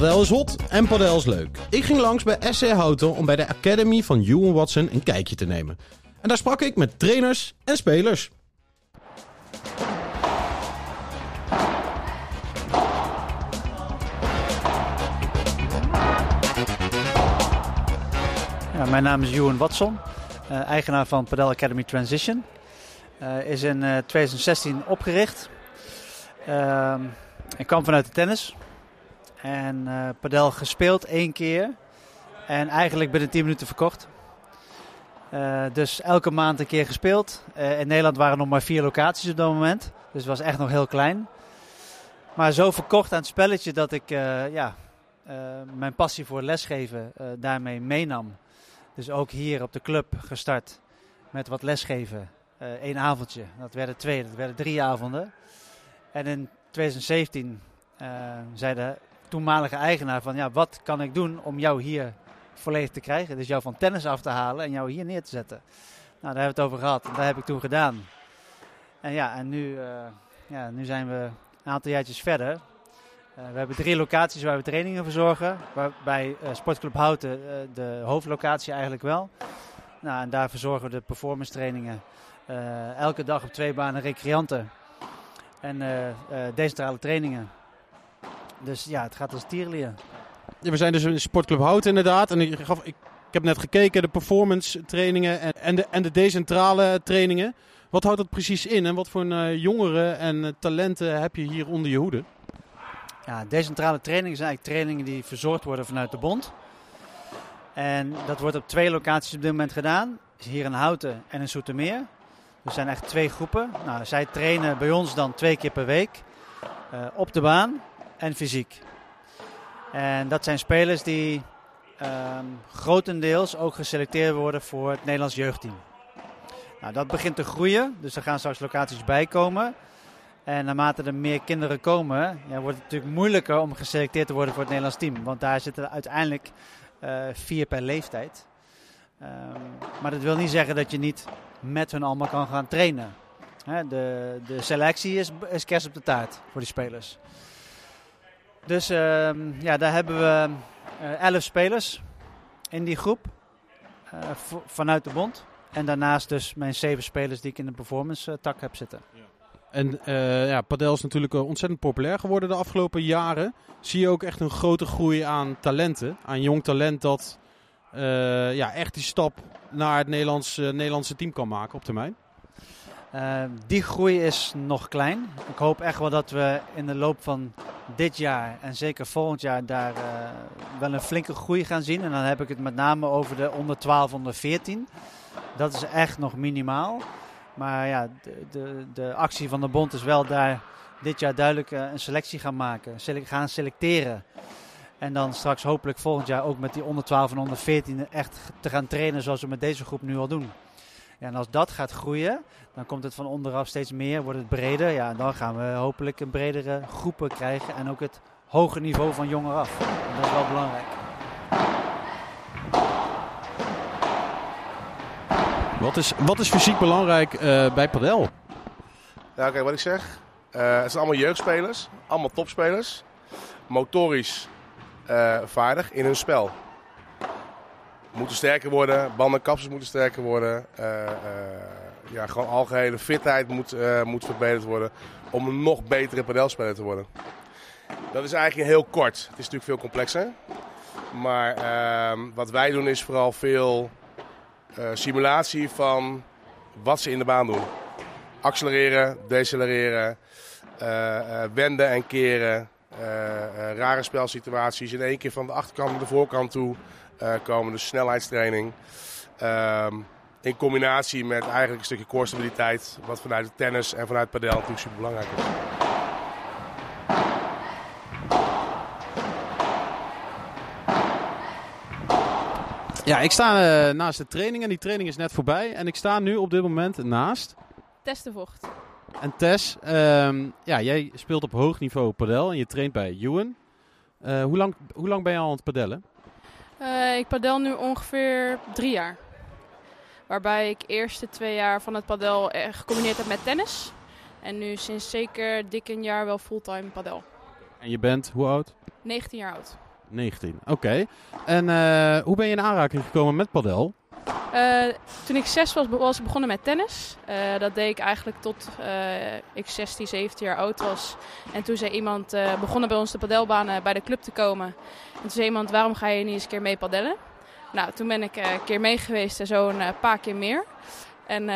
Padel is hot en padel is leuk. Ik ging langs bij SC Houten om bij de Academy van Ewan Watson een kijkje te nemen. En daar sprak ik met trainers en spelers. Ja, mijn naam is Ewan Watson, eh, eigenaar van Padel Academy Transition. Eh, is in eh, 2016 opgericht. Ehm, ik kwam vanuit de tennis. En eh padel gespeeld één keer. En eigenlijk binnen 10 minuten verkocht. Eh, dus elke maand een keer gespeeld. Eh, in Nederland waren er nog maar vier locaties op dat moment. Dus het was echt nog heel klein. Maar zo verkocht aan het spelletje dat ik ja, mijn passie voor lesgeven daarmee meenam. Dus ook hier op de club gestart met wat lesgeven. Eén avondje, dat werden twee, dat werden drie avonden. En in 2017 eh, zei de toenmalige eigenaar van ja, wat kan ik doen om jou hier volledig te krijgen? Dus jou van tennis af te halen en jou hier neer te zetten. Nou, daar hebben we het over gehad. En dat heb ik toen gedaan. En ja, en nu, eh, ja, nu zijn we een aantal jaartjes verder. Eh, we hebben drie locaties waar we trainingen verzorgen. Waarbij eh, Sportclub Houten de hoofdlocatie eigenlijk wel. Nou, en daar verzorgen we de performance trainingen. elke dag op twee banen recreanten. En decentrale trainingen. Dus ja, het gaat als tierlier. Ja, we zijn dus in Sportclub Houten inderdaad. En ik, gaf, ik, ik heb net gekeken, de performance trainingen en, en, de, en de decentrale trainingen. Wat houdt dat precies in en wat voor eh, jongeren en eh, talenten heb je hier onder je hoede? Ja, decentrale trainingen zijn eigenlijk trainingen die verzorgd worden vanuit de bond. En dat wordt op twee locaties op dit moment gedaan. Hier in Houten en in Soetermeer. Er zijn echt twee groepen. Nou, zij trainen bij ons dan twee keer per week. eh, op de baan en fysiek. En dat zijn spelers die ehm, grotendeels ook geselecteerd worden voor het Nederlands jeugdteam. Nou, dat begint te groeien, dus er gaan straks locaties bij komen. En naarmate er meer kinderen komen, ja, wordt het natuurlijk moeilijker om geselecteerd te worden voor het Nederlands team. Want daar zitten uiteindelijk eh, vier per leeftijd. Ehm, maar dat wil niet zeggen dat je niet met hun allemaal kan gaan trainen. De, de selectie is, is kerst op de taart voor die spelers. Dus ehm, ja, daar hebben we eh, elf spelers in die groep eh, vanuit de bond. En daarnaast dus mijn zeven spelers die ik in de performance eh, tak heb zitten. En ja, padel is natuurlijk ontzettend populair geworden de afgelopen jaren. Zie je ook echt een grote groei aan talenten, aan jong talent dat ja, echt die stap naar het Nederlands, eh, Nederlandse team kan maken op termijn? Eh, die groei is nog klein. Ik hoop echt wel dat we in de loop van dit jaar en zeker volgend jaar daar eh, wel een flinke groei gaan zien. En dan heb ik het met name over de onder 12, onder 14. Dat is echt nog minimaal. Maar ja, de, de, de actie van de bond is wel daar dit jaar duidelijk eh, een selectie gaan maken. Gaan selecteren. En dan straks hopelijk volgend jaar ook met die onder 12 en onder 14 echt te gaan trainen zoals we met deze groep nu al doen. Ja, en als dat gaat groeien, dan komt het van onderaf steeds meer, wordt het breder. Ja, en dan gaan we hopelijk een bredere groepen krijgen en ook het hoger niveau van jonger af. En dat is wel belangrijk. Wat is, wat is fysiek belangrijk eh, bij padel? Ja, kijk wat ik zeg. Eh, het zijn allemaal jeugdspelers, allemaal topspelers. Motorisch eh, vaardig in hun spel. Moeten sterker worden, bandenkapsels moeten sterker worden. eh, eh, ja, gewoon algehele fitheid moet, eh, moet verbeterd worden om een nog betere padelspeler te worden. Dat is eigenlijk heel kort. Het is natuurlijk veel complexer. Maar ehm, wat wij doen is vooral veel simulatie van wat ze in de baan doen. accelereren, decelereren, wenden en keren. Eh, eh, rare spelsituaties. In één keer van de achterkant naar de voorkant toe eh, komen. Dus snelheidstraining. Ehm, in combinatie met eigenlijk een stukje core stabiliteit. Wat vanuit het tennis en vanuit padel natuurlijk super belangrijk is. Ja, ik sta eh, naast de training en die training is net voorbij. En ik sta nu op dit moment naast. Tess de Vocht. En Tess, ehm, ja, jij speelt op hoog niveau padel en je traint bij Ewan. Eh, hoe, lang, hoe lang ben je al aan het padellen? Eh, ik padel nu ongeveer drie jaar. Waarbij ik eerste twee jaar van het padel eh, gecombineerd heb met tennis. En nu sinds zeker dik een jaar wel fulltime padel. En je bent hoe oud? 19 jaar oud. 19. Oké. En hoe ben je in aanraking gekomen met padel? Eh, toen ik zes was, was ik begonnen met tennis. Eh, dat deed ik eigenlijk tot eh, ik 16, 17 jaar oud was. En toen zei iemand, begonnen bij ons de padelbaan eh, bij de club te komen. En toen zei iemand, waarom ga je niet eens een keer mee padellen? Nou, toen ben ik een keer mee geweest en zo een paar keer meer. En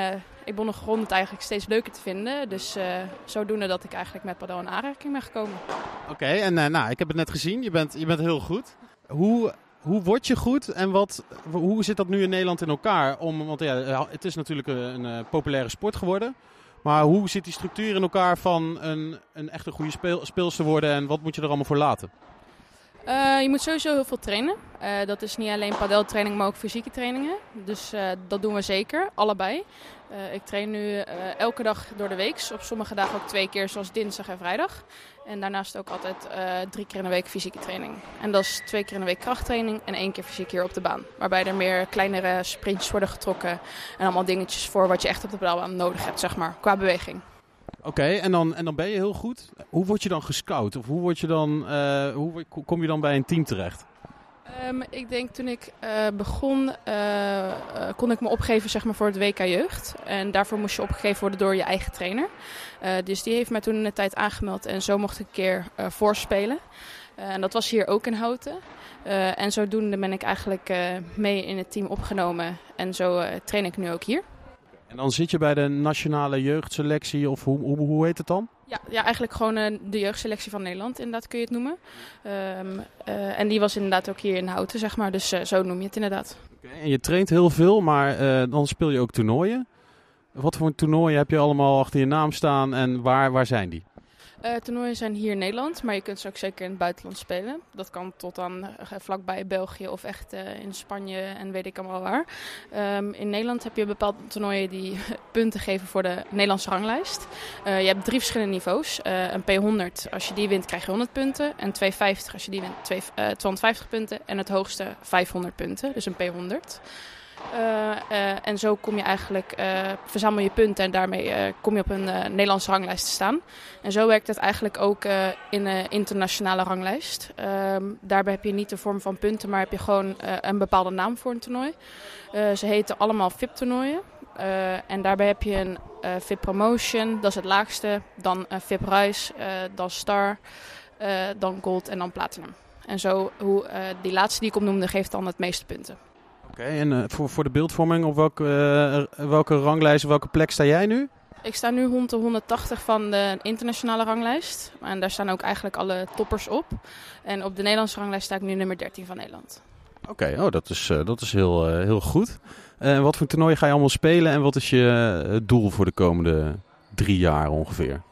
ik begon het eigenlijk steeds leuker te vinden. Dus zodoende dat ik eigenlijk met padel in aanraking ben gekomen. Oké, en nou, ik heb het net gezien. Je bent, je bent heel goed. Hoe, hoe word je goed en wat, hoe zit dat nu in Nederland in elkaar? Om, want ja, eh, het is natuurlijk een, een eh, populaire sport geworden. Maar hoe zit die structuur in elkaar van een, een echte goede speel, speelster worden en wat moet je er allemaal voor laten? Eh, je moet sowieso heel veel trainen. Eh, dat is niet alleen padeltraining, maar ook fysieke trainingen. Dus eh, dat doen we zeker, allebei. Eh, ik train nu eh, elke dag door de week. Op sommige dagen ook twee keer, zoals dinsdag en vrijdag. En daarnaast ook altijd eh, drie keer in de week fysieke training. En dat is twee keer in de week krachttraining en één keer fysiek hier op de baan. Waarbij er meer kleinere sprintjes worden getrokken. En allemaal dingetjes voor wat je echt op de padelbaan nodig hebt, zeg maar, qua beweging. Oké, en, dan, en dan ben je heel goed. Hoe word je dan gescout? Of hoe, word je dan, eh, hoe kom je dan bij een team terecht? Ehm, ik denk toen ik eh, begon, eh, eh, kon ik me opgeven zeg maar, voor het WK Jeugd. En daarvoor moest je opgegeven worden door je eigen trainer. Dus die heeft mij toen in de tijd aangemeld en zo mocht ik een keer voorspelen. En dat was hier ook in Houten. En zodoende ben ik eigenlijk mee in het team opgenomen. En zo train ik nu ook hier. En dan zit je bij de nationale jeugdselectie of hoe, hoe, hoe heet het dan? Ja, ja eigenlijk gewoon eh, de jeugdselectie van Nederland, inderdaad kun je het noemen. Ehm, eh, en die was inderdaad ook hier in Houten, zeg maar. Dus eh, zo noem je het inderdaad. En je traint heel veel, maar dan speel je ook toernooien. Wat voor toernooien heb je allemaal achter je naam staan en waar, waar zijn die? Eh toernooien zijn hier in Nederland, maar je kunt ze ook zeker in het buitenland spelen. Dat kan tot aan eh, vlakbij België of echt eh, in Spanje en weet ik allemaal waar. Ehm, in Nederland heb je bepaalde toernooien die punten geven voor de Nederlandse ranglijst. Je hebt drie verschillende niveaus. Een P100, als je die wint krijg je 100 punten. En 250, als je die wint twee- eh, 250 punten. En het hoogste 500 punten, dus een P100. Eh, eh, en zo kom je eigenlijk, eh, verzamel je punten en daarmee kom je op een Nederlandse ranglijst te staan. En zo werkt het eigenlijk ook in een internationale ranglijst. Ehm, daarbij heb je niet de vorm van punten, maar heb je gewoon een bepaalde naam voor een toernooi. Ze heten allemaal VIP-toernooien. Eh, en daarbij heb je een eh, VIP Promotion, dat is het laagste. Dan een VIP Rise, dan Star, dan Gold en dan Platinum. En zo, hoe, die laatste die ik opnoemde, geeft dan het meeste punten. Oké, en eh, voor, voor de beeldvorming, op welke, eh, welke ranglijst, op welke plek sta jij nu? Ik sta nu rond de 180 van de internationale ranglijst. En daar staan ook eigenlijk alle toppers op. En op de Nederlandse ranglijst sta ik nu nummer 13 van Nederland. Oké, oh, dat is, eh, dat is heel, heel goed. En wat voor toernooi ga je allemaal spelen en wat is je doel voor de komende drie jaar ongeveer?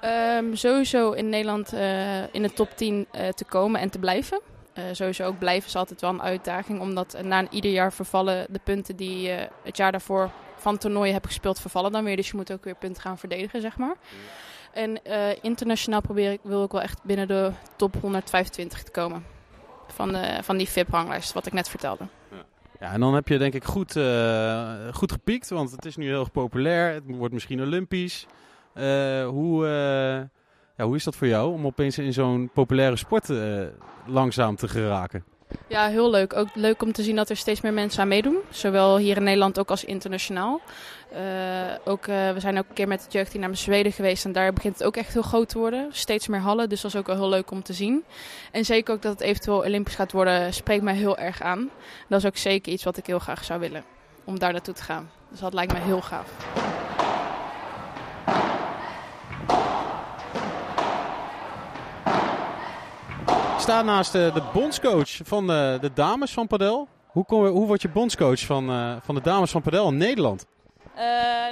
Ehm, sowieso in Nederland in de top 10 eh, te komen en te blijven. Eh, sowieso ook blijven is altijd wel een uitdaging. Omdat eh, na een ieder jaar vervallen de punten die je het jaar daarvoor van toernooien hebt gespeeld, vervallen dan weer. Dus je moet ook weer punten gaan verdedigen, zeg maar. En eh, internationaal probeer ik, wil ik wel echt binnen de top 125 te komen. Van, de, van die VIP-ranglijst, wat ik net vertelde. Ja, en dan heb je denk ik goed, eh, goed gepiekt, want het is nu heel erg populair. Het wordt misschien olympisch. Eh, hoe, eh, ja, hoe is dat voor jou om opeens in zo'n populaire sport eh, langzaam te geraken? Ja, heel leuk. Ook leuk om te zien dat er steeds meer mensen aan meedoen. Zowel hier in Nederland ook als internationaal. Eh, ook, eh, we zijn ook een keer met het jeugdteam naar Zweden geweest. En daar begint het ook echt heel groot te worden. Steeds meer hallen. Dus dat is ook wel heel leuk om te zien. En zeker ook dat het eventueel Olympisch gaat worden, spreekt mij heel erg aan. Dat is ook zeker iets wat ik heel graag zou willen. Om daar naartoe te gaan. Dus dat lijkt mij heel gaaf. Sta naast de, de bondscoach van de, de dames van padel. Hoe, kom, hoe word je bondscoach van, eh, van de dames van padel in Nederland? Uh,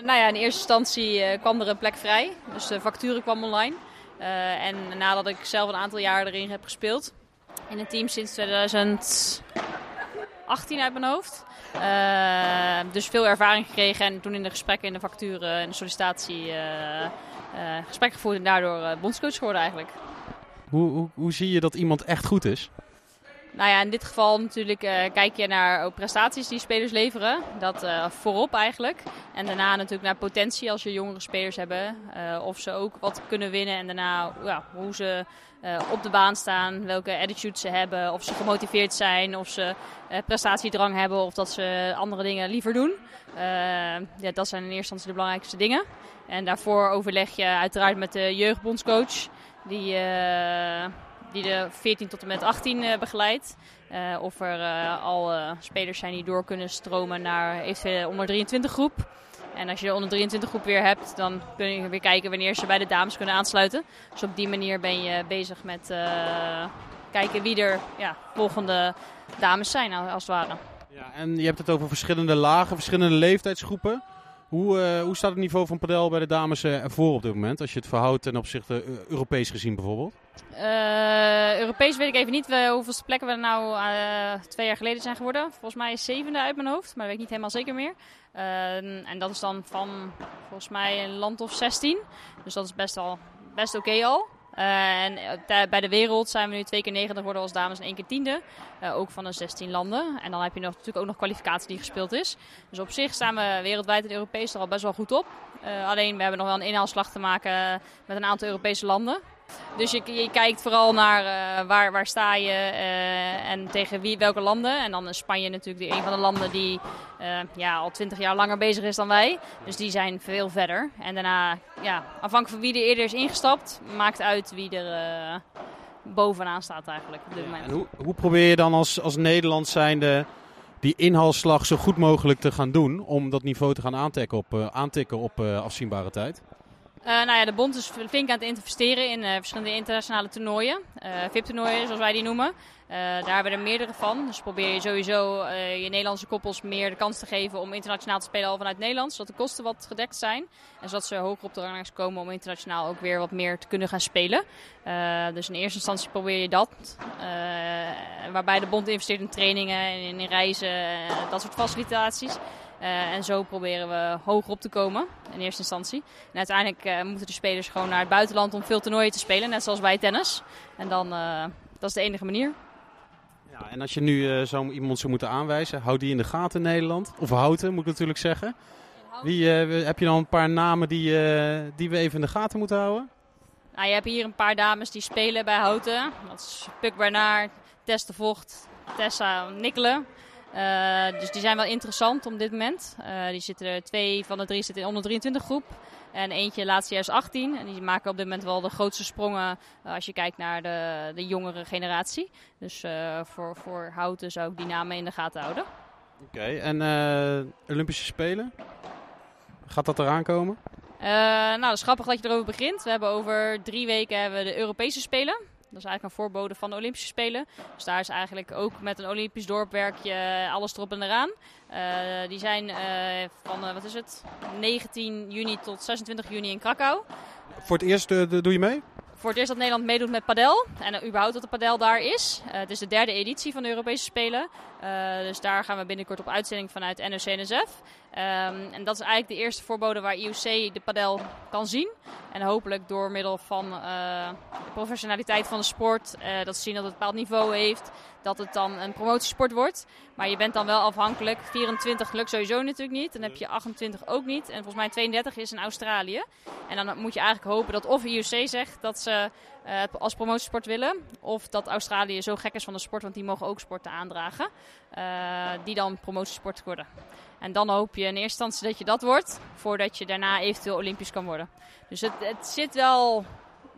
nou ja, in eerste instantie kwam er een plek vrij. Dus de facturen kwam online. En nadat ik zelf een aantal jaar erin heb gespeeld. In het team sinds 2018 uit mijn hoofd. dus veel ervaring gekregen en toen in de gesprekken, in de facturen en de sollicitatie gesprek gevoerd. En daardoor bondscoach geworden eigenlijk. Hoe, hoe, zie je dat iemand echt goed is? Nou ja, in dit geval natuurlijk uh, kijk je naar ook prestaties die spelers leveren. Dat uh, voorop eigenlijk. En daarna natuurlijk naar potentie als je jongere spelers hebben. Of ze ook wat kunnen winnen. En daarna ja, hoe ze op de baan staan. Welke attitude ze hebben. Of ze gemotiveerd zijn. Of ze prestatiedrang hebben. Of dat ze andere dingen liever doen. ja, dat zijn in eerste instantie de belangrijkste dingen. En daarvoor overleg je uiteraard met de jeugdbondscoach. Die die de 14 tot en met 18 uh, begeleidt. Uh, of er al spelers zijn die door kunnen stromen naar eventueel de onder 23 groep. En als je de onder 23 groep weer hebt, dan kun je weer kijken wanneer ze bij de dames kunnen aansluiten. Dus op die manier ben je bezig met kijken wie er ja, volgende dames zijn, als het ware. Ja, en je hebt het over verschillende lagen, verschillende leeftijdsgroepen. Hoe, uh, hoe staat het niveau van padel bij de dames uh, ervoor op dit moment? Als je het verhoudt ten opzichte uh, Europees gezien bijvoorbeeld? Europees weet ik even niet hoeveel plekken we nou twee jaar geleden zijn geworden. Volgens mij is zevende uit mijn hoofd, maar dat weet ik niet helemaal zeker meer. en dat is dan van volgens mij een land of 16. Dus dat is best, wel, best oké al. Uh, en bij de wereld zijn we nu twee keer negende geworden als dames en één keer tiende. Uh, ook van de 16 landen. En dan heb je nog, natuurlijk ook nog kwalificatie die gespeeld is. Dus op zich staan we wereldwijd en Europees er al best wel goed op. Alleen we hebben nog wel een inhaalslag te maken met een aantal Europese landen. Dus je, je kijkt vooral naar uh, waar, waar sta je uh, en tegen wie, welke landen. En dan is Spanje natuurlijk een van de landen die uh, ja, al twintig jaar langer bezig is dan wij. Dus die zijn veel verder. En daarna, ja, afhankelijk van wie er eerder is ingestapt, maakt uit wie er bovenaan staat eigenlijk op dit moment. En hoe, hoe probeer je dan als, als Nederland zijnde die inhaalslag zo goed mogelijk te gaan doen om dat niveau te gaan aantikken op, aantikken op afzienbare tijd? Uh, nou ja, de bond is flink aan het investeren in uh, verschillende internationale toernooien. Uh, VIP-toernooien, zoals wij die noemen. daar hebben we er meerdere van. Dus probeer je sowieso je Nederlandse koppels meer de kans te geven om internationaal te spelen al vanuit Nederland. Zodat de kosten wat gedekt zijn. En zodat ze hoger op de ranglijst komen om internationaal ook weer wat meer te kunnen gaan spelen. dus in eerste instantie probeer je dat. waarbij de bond investeert in trainingen en in, reizen, dat soort facilitaties. Uh, en zo proberen we hoger op te komen in eerste instantie. En uiteindelijk uh, moeten de spelers gewoon naar het buitenland om veel toernooien te spelen, net zoals bij tennis. En dan, uh, dat is de enige manier. Ja, en als je nu zo iemand zou moeten aanwijzen, houd die in de gaten in Nederland. Of houten, moet ik natuurlijk zeggen. Wie, heb je dan een paar namen die, die we even in de gaten moeten houden? Nou, je hebt hier een paar dames die spelen bij Houten. Dat is Puk Bernard, Tess de Vocht, Tessa Nikkelen. Uh, dus die zijn wel interessant op dit moment. Uh, die zitten er, twee van de drie zitten in onder 23 groep. En eentje laatste jaar is 18. En die maken op dit moment wel de grootste sprongen uh, als je kijkt naar de, de jongere generatie. Dus voor, voor Houten zou ik die namen in de gaten houden. Oké, okay, en Olympische Spelen? Gaat dat eraan komen? nou, dat is grappig dat je erover begint. We hebben over drie weken hebben we de Europese Spelen. Dat is eigenlijk een voorbode van de Olympische Spelen. Dus daar is eigenlijk ook met een Olympisch dorpwerkje alles erop en eraan. Uh, die zijn uh, van, uh, wat is het, 19 juni tot 26 juni in Krakau. Voor het eerst doe je mee? Voor het eerst dat Nederland meedoet met padel. En überhaupt dat de padel daar is. het is de derde editie van de Europese Spelen. dus daar gaan we binnenkort op uitzending vanuit NOC-NSF. Um, en dat is eigenlijk de eerste voorbode waar IOC de padel kan zien. En hopelijk door middel van uh, de professionaliteit van de sport, uh, dat ze zien dat het een bepaald niveau heeft, dat het dan een promotiesport wordt. Maar je bent dan wel afhankelijk. 24 lukt sowieso natuurlijk niet. Dan heb je 28 ook niet. En volgens mij 32 is in Australië. En dan moet je eigenlijk hopen dat of IOC zegt dat ze uh, als promotiesport willen. Of dat Australië zo gek is van de sport, want die mogen ook sporten aandragen. Die dan promotiesport worden. En dan hoop je in eerste instantie dat je dat wordt, voordat je daarna eventueel Olympisch kan worden. Dus het, het zit wel.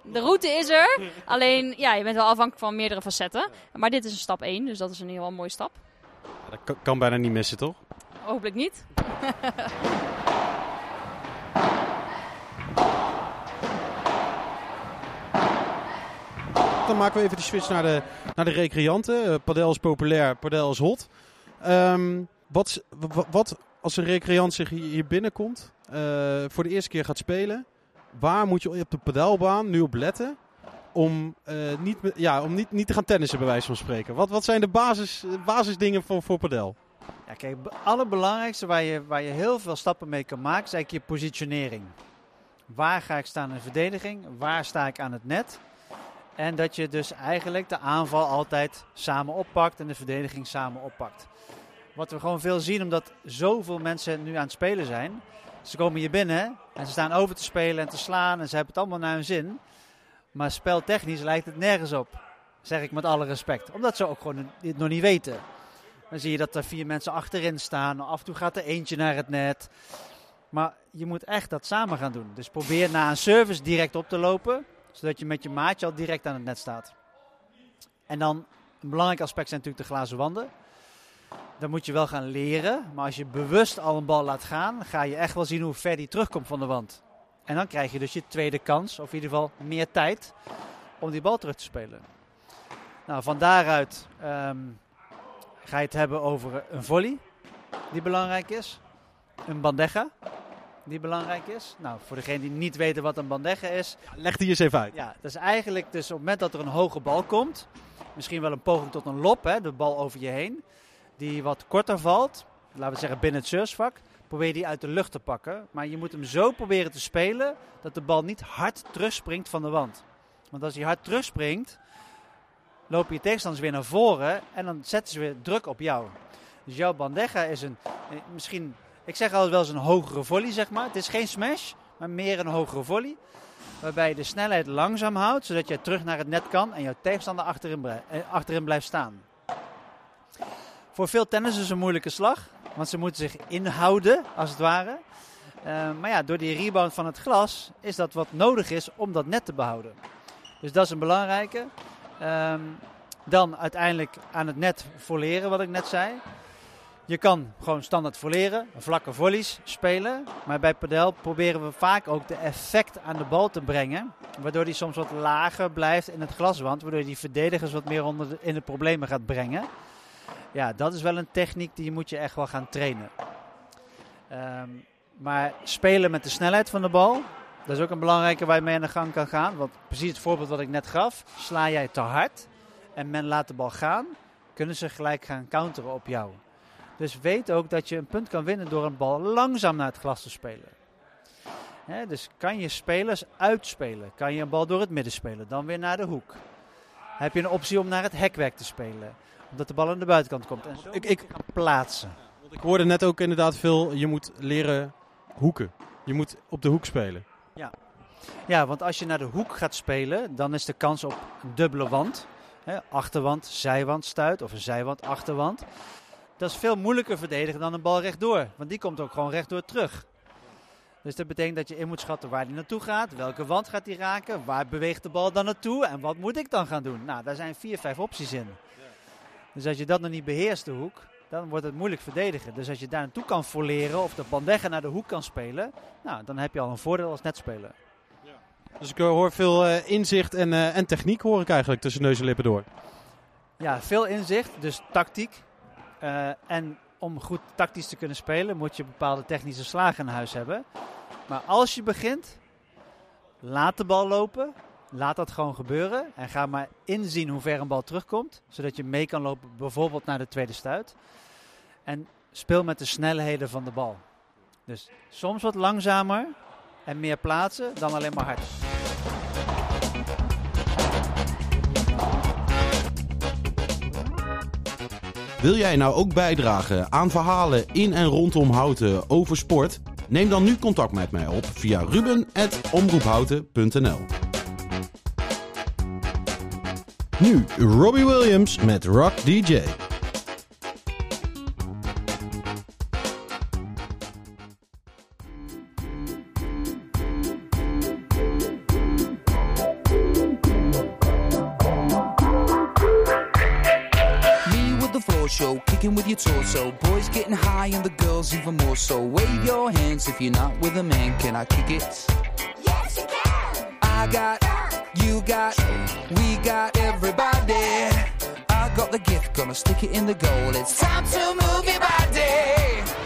De route is er, alleen ja, je bent wel afhankelijk van meerdere facetten. Maar dit is een stap 1, dus dat is een heel mooie stap. dat kan, bijna niet missen, toch? Hopelijk niet. Dan maken we even de switch naar de, naar de recreanten. Eh, padel is populair, padel is hot. Ehm, wat, wat als een recreant zich hier binnenkomt, eh, voor de eerste keer gaat spelen, waar moet je op de padelbaan nu op letten om, eh, niet, ja, om niet, niet te gaan tennissen, bij wijze van spreken? Wat, wat zijn de basis, basisdingen voor, voor padel? Ja, kijk, het allerbelangrijkste waar je, waar je heel veel stappen mee kan maken, is eigenlijk je positionering. Waar ga ik staan in de verdediging? Waar sta ik aan het net? En dat je dus eigenlijk de aanval altijd samen oppakt en de verdediging samen oppakt. Wat we gewoon veel zien, omdat zoveel mensen nu aan het spelen zijn. Ze komen hier binnen en ze staan over te spelen en te slaan en ze hebben het allemaal naar hun zin. Maar speltechnisch lijkt het nergens op. Zeg ik met alle respect. Omdat ze ook gewoon het nog niet weten. Dan zie je dat er vier mensen achterin staan. Af en toe gaat er eentje naar het net. Maar je moet echt dat samen gaan doen. Dus probeer na een service direct op te lopen. Zodat je met je maatje al direct aan het net staat. En dan een belangrijk aspect zijn natuurlijk de glazen wanden. Dan moet je wel gaan leren. Maar als je bewust al een bal laat gaan, ga je echt wel zien hoe ver die terugkomt van de wand. En dan krijg je dus je tweede kans, of in ieder geval meer tijd, om die bal terug te spelen. Nou, van daaruit ehm, ga je het hebben over een volley, die belangrijk is. Een bandeja, die belangrijk is. Nou, voor degene die niet weten wat een bandeja is. Leg die eens even uit. Ja, dat is eigenlijk dus op het moment dat er een hoge bal komt, misschien wel een poging tot een lop, hè, de bal over je heen, die wat korter valt, laten we zeggen binnen het surfvak, probeer die uit de lucht te pakken. Maar je moet hem zo proberen te spelen dat de bal niet hard terugspringt van de wand. Want als hij hard terugspringt, lopen je tegenstanders weer naar voren en dan zetten ze weer druk op jou. Dus jouw bandeja is een, eh, misschien, ik zeg altijd wel eens een hogere volley, zeg maar. Het is geen smash, maar meer een hogere volley. Waarbij je de snelheid langzaam houdt, zodat je terug naar het net kan en jouw tegenstander achterin, eh, achterin blijft staan. Voor veel tennis is het een moeilijke slag, want ze moeten zich inhouden, als het ware. Eh, maar ja, door die rebound van het glas is dat wat nodig is om dat net te behouden. Dus dat is een belangrijke. Ehm, dan uiteindelijk aan het net voleren, wat ik net zei. Je kan gewoon standaard voleren, vlakke volleys spelen. Maar bij padel proberen we vaak ook de effect aan de bal te brengen. Waardoor die soms wat lager blijft in het glaswand. Waardoor die verdedigers wat meer onder de, in de problemen gaat brengen. Ja, dat is wel een techniek die moet je echt wel gaan trainen. Ehm, maar spelen met de snelheid van de bal, dat is ook een belangrijke waar je mee aan de gang kan gaan. Want precies het voorbeeld wat ik net gaf, sla jij te hard en men laat de bal gaan, kunnen ze gelijk gaan counteren op jou. Dus weet ook dat je een punt kan winnen door een bal langzaam naar het glas te spelen. Dus kan je spelers uitspelen, kan je een bal door het midden spelen, dan weer naar de hoek. Heb je een optie om naar het hekwerk te spelen, omdat de bal aan de buitenkant komt. En zo Ik- ik, ik- ik gaan plaatsen. Want ik hoorde net ook inderdaad veel, je moet leren hoeken. Je moet op de hoek spelen. Ja. ja, want als je naar de hoek gaat spelen, dan is de kans op een dubbele wand. Hè, achterwand, zijwand stuit of een zijwand, achterwand. Dat is veel moeilijker verdedigen dan een bal rechtdoor. Want die komt ook gewoon rechtdoor terug. Dus dat betekent dat je in moet schatten waar die naartoe gaat. Welke wand gaat die raken? Waar beweegt de bal dan naartoe? En wat moet ik dan gaan doen? Nou, daar zijn vier, vijf opties in. Dus als je dat nog niet beheerst, de hoek, dan wordt het moeilijk verdedigen. Dus als je daar naartoe kan voleren of de bandeggen naar de hoek kan spelen, nou, dan heb je al een voordeel als netspeler. Dus ik eh, hoor veel eh, inzicht en, eh, en techniek hoor ik eigenlijk tussen neus en lippen door. Ja, veel inzicht, dus tactiek. En om goed tactisch te kunnen spelen, moet je bepaalde technische slagen in huis hebben. Maar als je begint, laat de bal lopen. Laat dat gewoon gebeuren. En ga maar inzien hoe ver een bal terugkomt. Zodat je mee kan lopen, bijvoorbeeld naar de tweede stuit. En speel met de snelheden van de bal. Dus soms wat langzamer en meer plaatsen dan alleen maar hard. Wil jij nou ook bijdragen aan verhalen in en rondom Houten over sport? Neem dan nu contact met mij op via ruben.omroephouten.nl Nu Robbie Williams met Rock DJ. Me with the floor show, kicking with your torso. Boys getting high and the girls even more so. Wave your hands if you're not with a man. Can I kick it? Yes, you can. I got You got, we got everybody. I got the gift, gonna stick it in the goal. It's time to move your body.